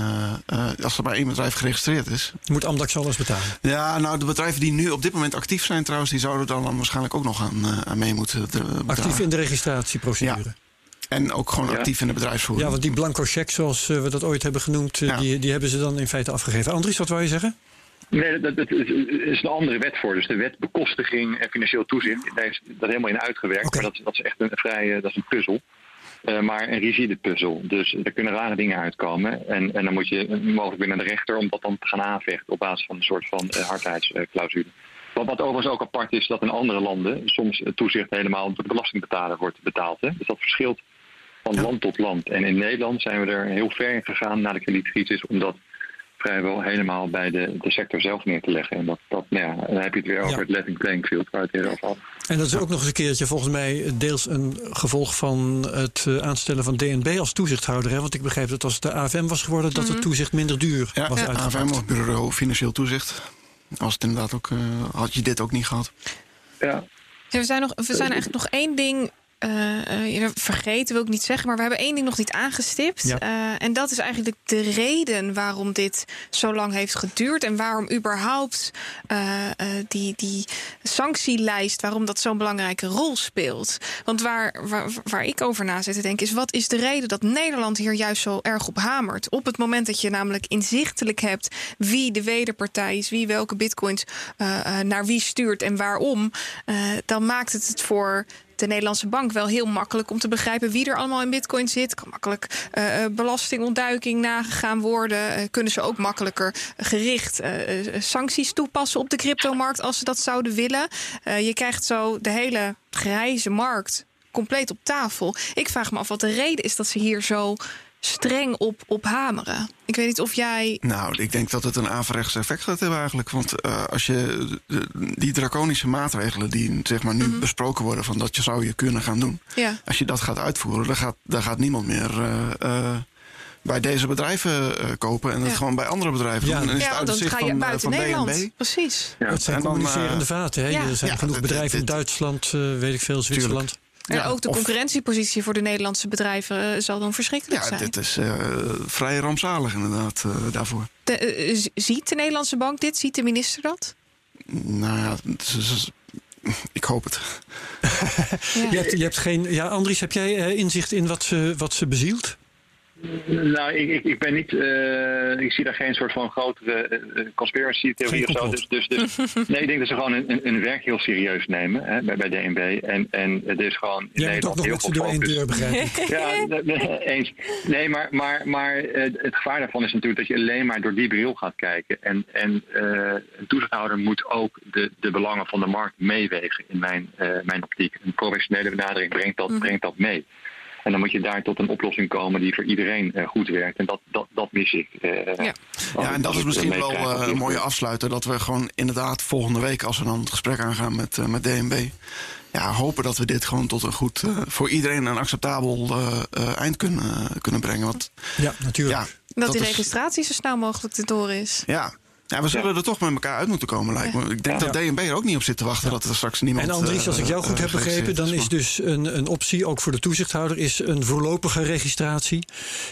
als er maar één bedrijf geregistreerd is. Moet Amdax alles betalen? Ja, nou, de bedrijven die nu op dit moment actief zijn trouwens, die zouden dan, dan waarschijnlijk ook nog aan, aan mee moeten eh, betalen. Actief in de registratieprocedure. En ook gewoon Ja. actief in de Ja, bedrijfsvoering. want die blanco check, zoals we dat ooit hebben genoemd, Ja. die, die hebben ze dan in feite afgegeven. Andries, wat wou je zeggen? Nee, dat, is een andere wet voor. Dus de wet bekostiging en financieel toezicht, daar is dat helemaal in uitgewerkt. Maar dat, dat is echt een vrij, eh, dat is een puzzel. Eh, maar een rigide puzzel. Dus er kunnen rare dingen uitkomen. En, en dan moet je mogelijk weer naar de rechter om dat dan te gaan aanvechten op basis van een soort van uh, hardheidsclausule. Wat, wat overigens ook apart is, dat in andere landen soms toezicht helemaal door de belastingbetaler wordt betaald. Hè? Dus dat verschilt van land tot land. En in Nederland zijn we er heel ver in gegaan na de kredietcrisis, omdat vrijwel helemaal bij de, de sector zelf neer te leggen. En dat, dat, nou ja, dan heb je het weer over Ja. het level playing field waar het weer over had. En dat is ook nog eens een keertje volgens mij deels een gevolg van het eh, aanstellen van DNB als toezichthouder. Hè? Want ik begreep dat als het de AFM was geworden, dat het toezicht minder duur Ja, was ja. AFM of Bureau Financieel Toezicht. Als het inderdaad ook, eh, had je dit ook niet gehad. Ja, Ja, we zijn, nog, we zijn eigenlijk nog één ding uh, vergeten wil ik niet zeggen, maar we hebben één ding nog niet aangestipt. Ja. Uh, en dat is eigenlijk de reden waarom dit zo lang heeft geduurd. En waarom überhaupt die, die sanctielijst, waarom dat zo'n belangrijke rol speelt. Want waar, waar, waar ik over na zit te denken, is wat is de reden dat Nederland hier juist zo erg op hamert? Op het moment dat je namelijk inzichtelijk hebt wie de wederpartij is, wie welke bitcoins naar wie stuurt en waarom, dan maakt het het voor de Nederlandse bank wel heel makkelijk om te begrijpen wie er allemaal in bitcoin zit. Kan makkelijk uh, belastingontduiking nagegaan worden. Uh, kunnen ze ook makkelijker gericht sancties toepassen op de cryptomarkt als ze dat zouden willen. je krijgt zo de hele grijze markt compleet op tafel. Ik vraag me af wat de reden is dat ze hier zo streng op, op hameren. Ik weet niet of jij. Nou, ik denk dat het een averechts effect gaat hebben eigenlijk. Want uh, als je die draconische maatregelen die zeg maar nu mm -hmm. besproken worden, van dat je zou je kunnen gaan doen. Ja. Als je dat gaat uitvoeren, dan gaat, dan gaat niemand meer. Uh, bij deze bedrijven kopen en het Ja. gewoon bij andere bedrijven Ja. doen. En is Ja, het uit dan ga je van, eh, buiten van Nederland. DNB. Precies. Ja. Het zijn En dan, communicerende eh, vaten. Hè? ja. Er zijn Ja, genoeg dit- bedrijven in Duitsland, eh, weet ik veel, Zwitserland. En Ja, ook de of- concurrentiepositie voor de Nederlandse bedrijven eh, zal dan verschrikkelijk Ja, zijn. dit is eh, vrij rampzalig inderdaad eh, daarvoor. De, ziet de Nederlandse bank dit? Ziet de minister dat? Nou ja, ik hoop het. Ja. Je, hebt, je hebt geen. Ja, Andries, heb jij eh, inzicht in wat ze, wat ze bezielt? Nou, ik, ik, ik ben niet. eh, ik zie daar geen soort van grotere eh, conspiracy theorie Geen of zo. Dus, dus, dus nee, ik denk dat ze gewoon een werk heel serieus nemen hè, bij, bij DNB. En, en het is gewoon in Jij moet ook Nederland nog heel met veel door één focus. deur, begrijp ik. Ja, nee, eens. Nee, maar, maar, maar eh, het gevaar daarvan is natuurlijk dat je alleen maar door die bril gaat kijken. En, en eh, een toezichthouder moet ook de, de belangen van de markt meewegen in mijn, eh, mijn optiek. Een professionele benadering brengt dat, Mhm. brengt dat mee. En dan moet je daar tot een oplossing komen die voor iedereen eh, goed werkt. En dat, dat, dat mis ik. eh, Ja. Ja, en dat is misschien wel eh, een mooie afsluiter. Dat we gewoon inderdaad volgende week, als we dan het gesprek aangaan met, eh, met DNB. Ja, hopen dat we dit gewoon tot een goed, eh, voor iedereen een acceptabel eh, eh, eind kunnen, kunnen brengen. Want Ja, natuurlijk. ja, Dat, die is- registratie zo snel mogelijk erdoor is. Ja. Ja, we zullen er toch met elkaar uit moeten komen, lijkt me. Ik denk Ja. dat DNB er ook niet op zit te wachten dat er straks niemand... En Andries, als ik jou eh, goed eh, heb begrepen, dan is dus een, een optie, ook voor de toezichthouder, is een voorlopige registratie.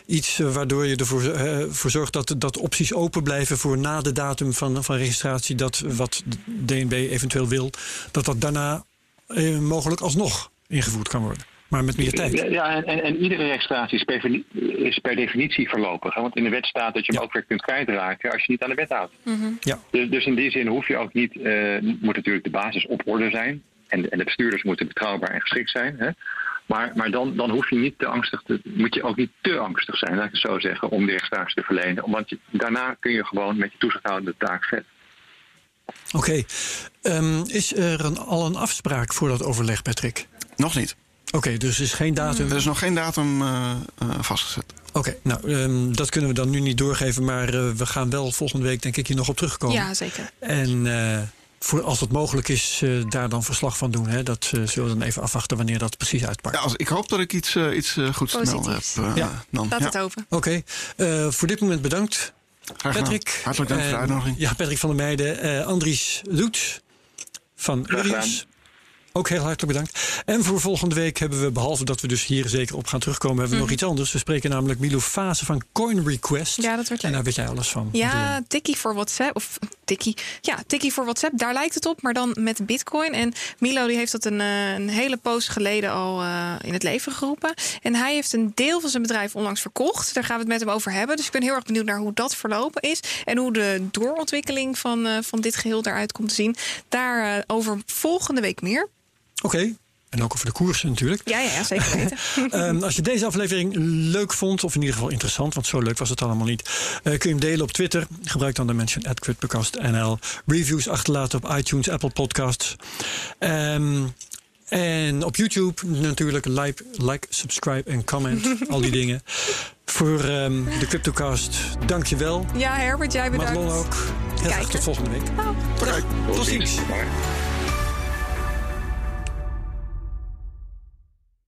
Iets eh, waardoor je ervoor eh, voor zorgt dat, dat opties open blijven voor na de datum van, van registratie. Dat wat de DNB eventueel wil, dat dat daarna eh, mogelijk alsnog ingevoerd kan worden. Maar met meer tijd. Ja, en, en, en iedere registratie is per, is per definitie voorlopig. hè. Want in de wet staat dat je hem Ja. ook weer kunt kwijtraken als je niet aan de wet houdt. Ja. Dus, dus in die zin hoef je ook niet, eh, moet natuurlijk de basis op orde zijn. En, de- en de bestuurders moeten betrouwbaar en geschikt zijn. Hè? Maar, maar dan, dan hoef je niet te angstig te, moet je ook niet te angstig zijn, laat ik het zo zeggen, om die registratie te verlenen. Want je, daarna kun je gewoon met je toezichthouder de taak vet. Oké. Ehm, is er een, al een afspraak voor dat overleg, Patrick? Nog niet. Oké, dus er is geen datum. Er is nog geen datum eh, eh, vastgezet. Oké, nou, ehm, dat kunnen we dan nu niet doorgeven. Maar eh, we gaan wel volgende week, denk ik, hier nog op terugkomen. Ja, zeker. En eh, voor, als het mogelijk is, eh, daar dan verslag van doen. Hè? Dat eh, zullen we dan even afwachten wanneer dat precies uitpakt. Ja, als, ik hoop dat ik iets, iets goeds te melden heb. Eh, Ja. dan. Laat Ja, het hopen. Oké, eh, voor dit moment bedankt. Patrick. Hartelijk dank voor de uitnodiging. Ja, Patrick van der Meijden. eh, Andries Loets van. Urius. Ook heel hartelijk bedankt. En voor volgende week hebben we, behalve dat we dus hier zeker op gaan terugkomen, hebben we nog iets anders. We spreken namelijk Milo Fase van Coin Request. Ja, dat wordt En daar weet jij alles van. Ja, tikkie voor WhatsApp. Of tikkie. Ja, tikkie voor WhatsApp. Daar lijkt het op, maar dan met Bitcoin. En Milo die heeft dat een, eh, een hele poos geleden al eh, in het leven geroepen. En hij heeft een deel van zijn bedrijf onlangs verkocht. Daar gaan we het met hem over hebben. Dus ik ben heel erg benieuwd naar hoe dat verlopen is. En hoe de doorontwikkeling van, eh, van dit geheel eruit komt te zien. Daarover volgende week meer. Oké. En ook over de koersen natuurlijk. Ja, ja, zeker weten. Ehm, als je deze aflevering leuk vond, of in ieder geval interessant, want zo leuk was het allemaal niet, eh, kun je hem delen op Twitter. Gebruik dan de mention at CryptoCastNL. Reviews achterlaten op iTunes, Apple Podcasts. Ehm, en op YouTube natuurlijk like, like subscribe en comment. al die dingen. Voor ehm, de CryptoCast, dank je wel. Ja, Herbert, jij bedankt. Madelon ook. Heel graag tot volgende week. Oké, tot ziens. Maar-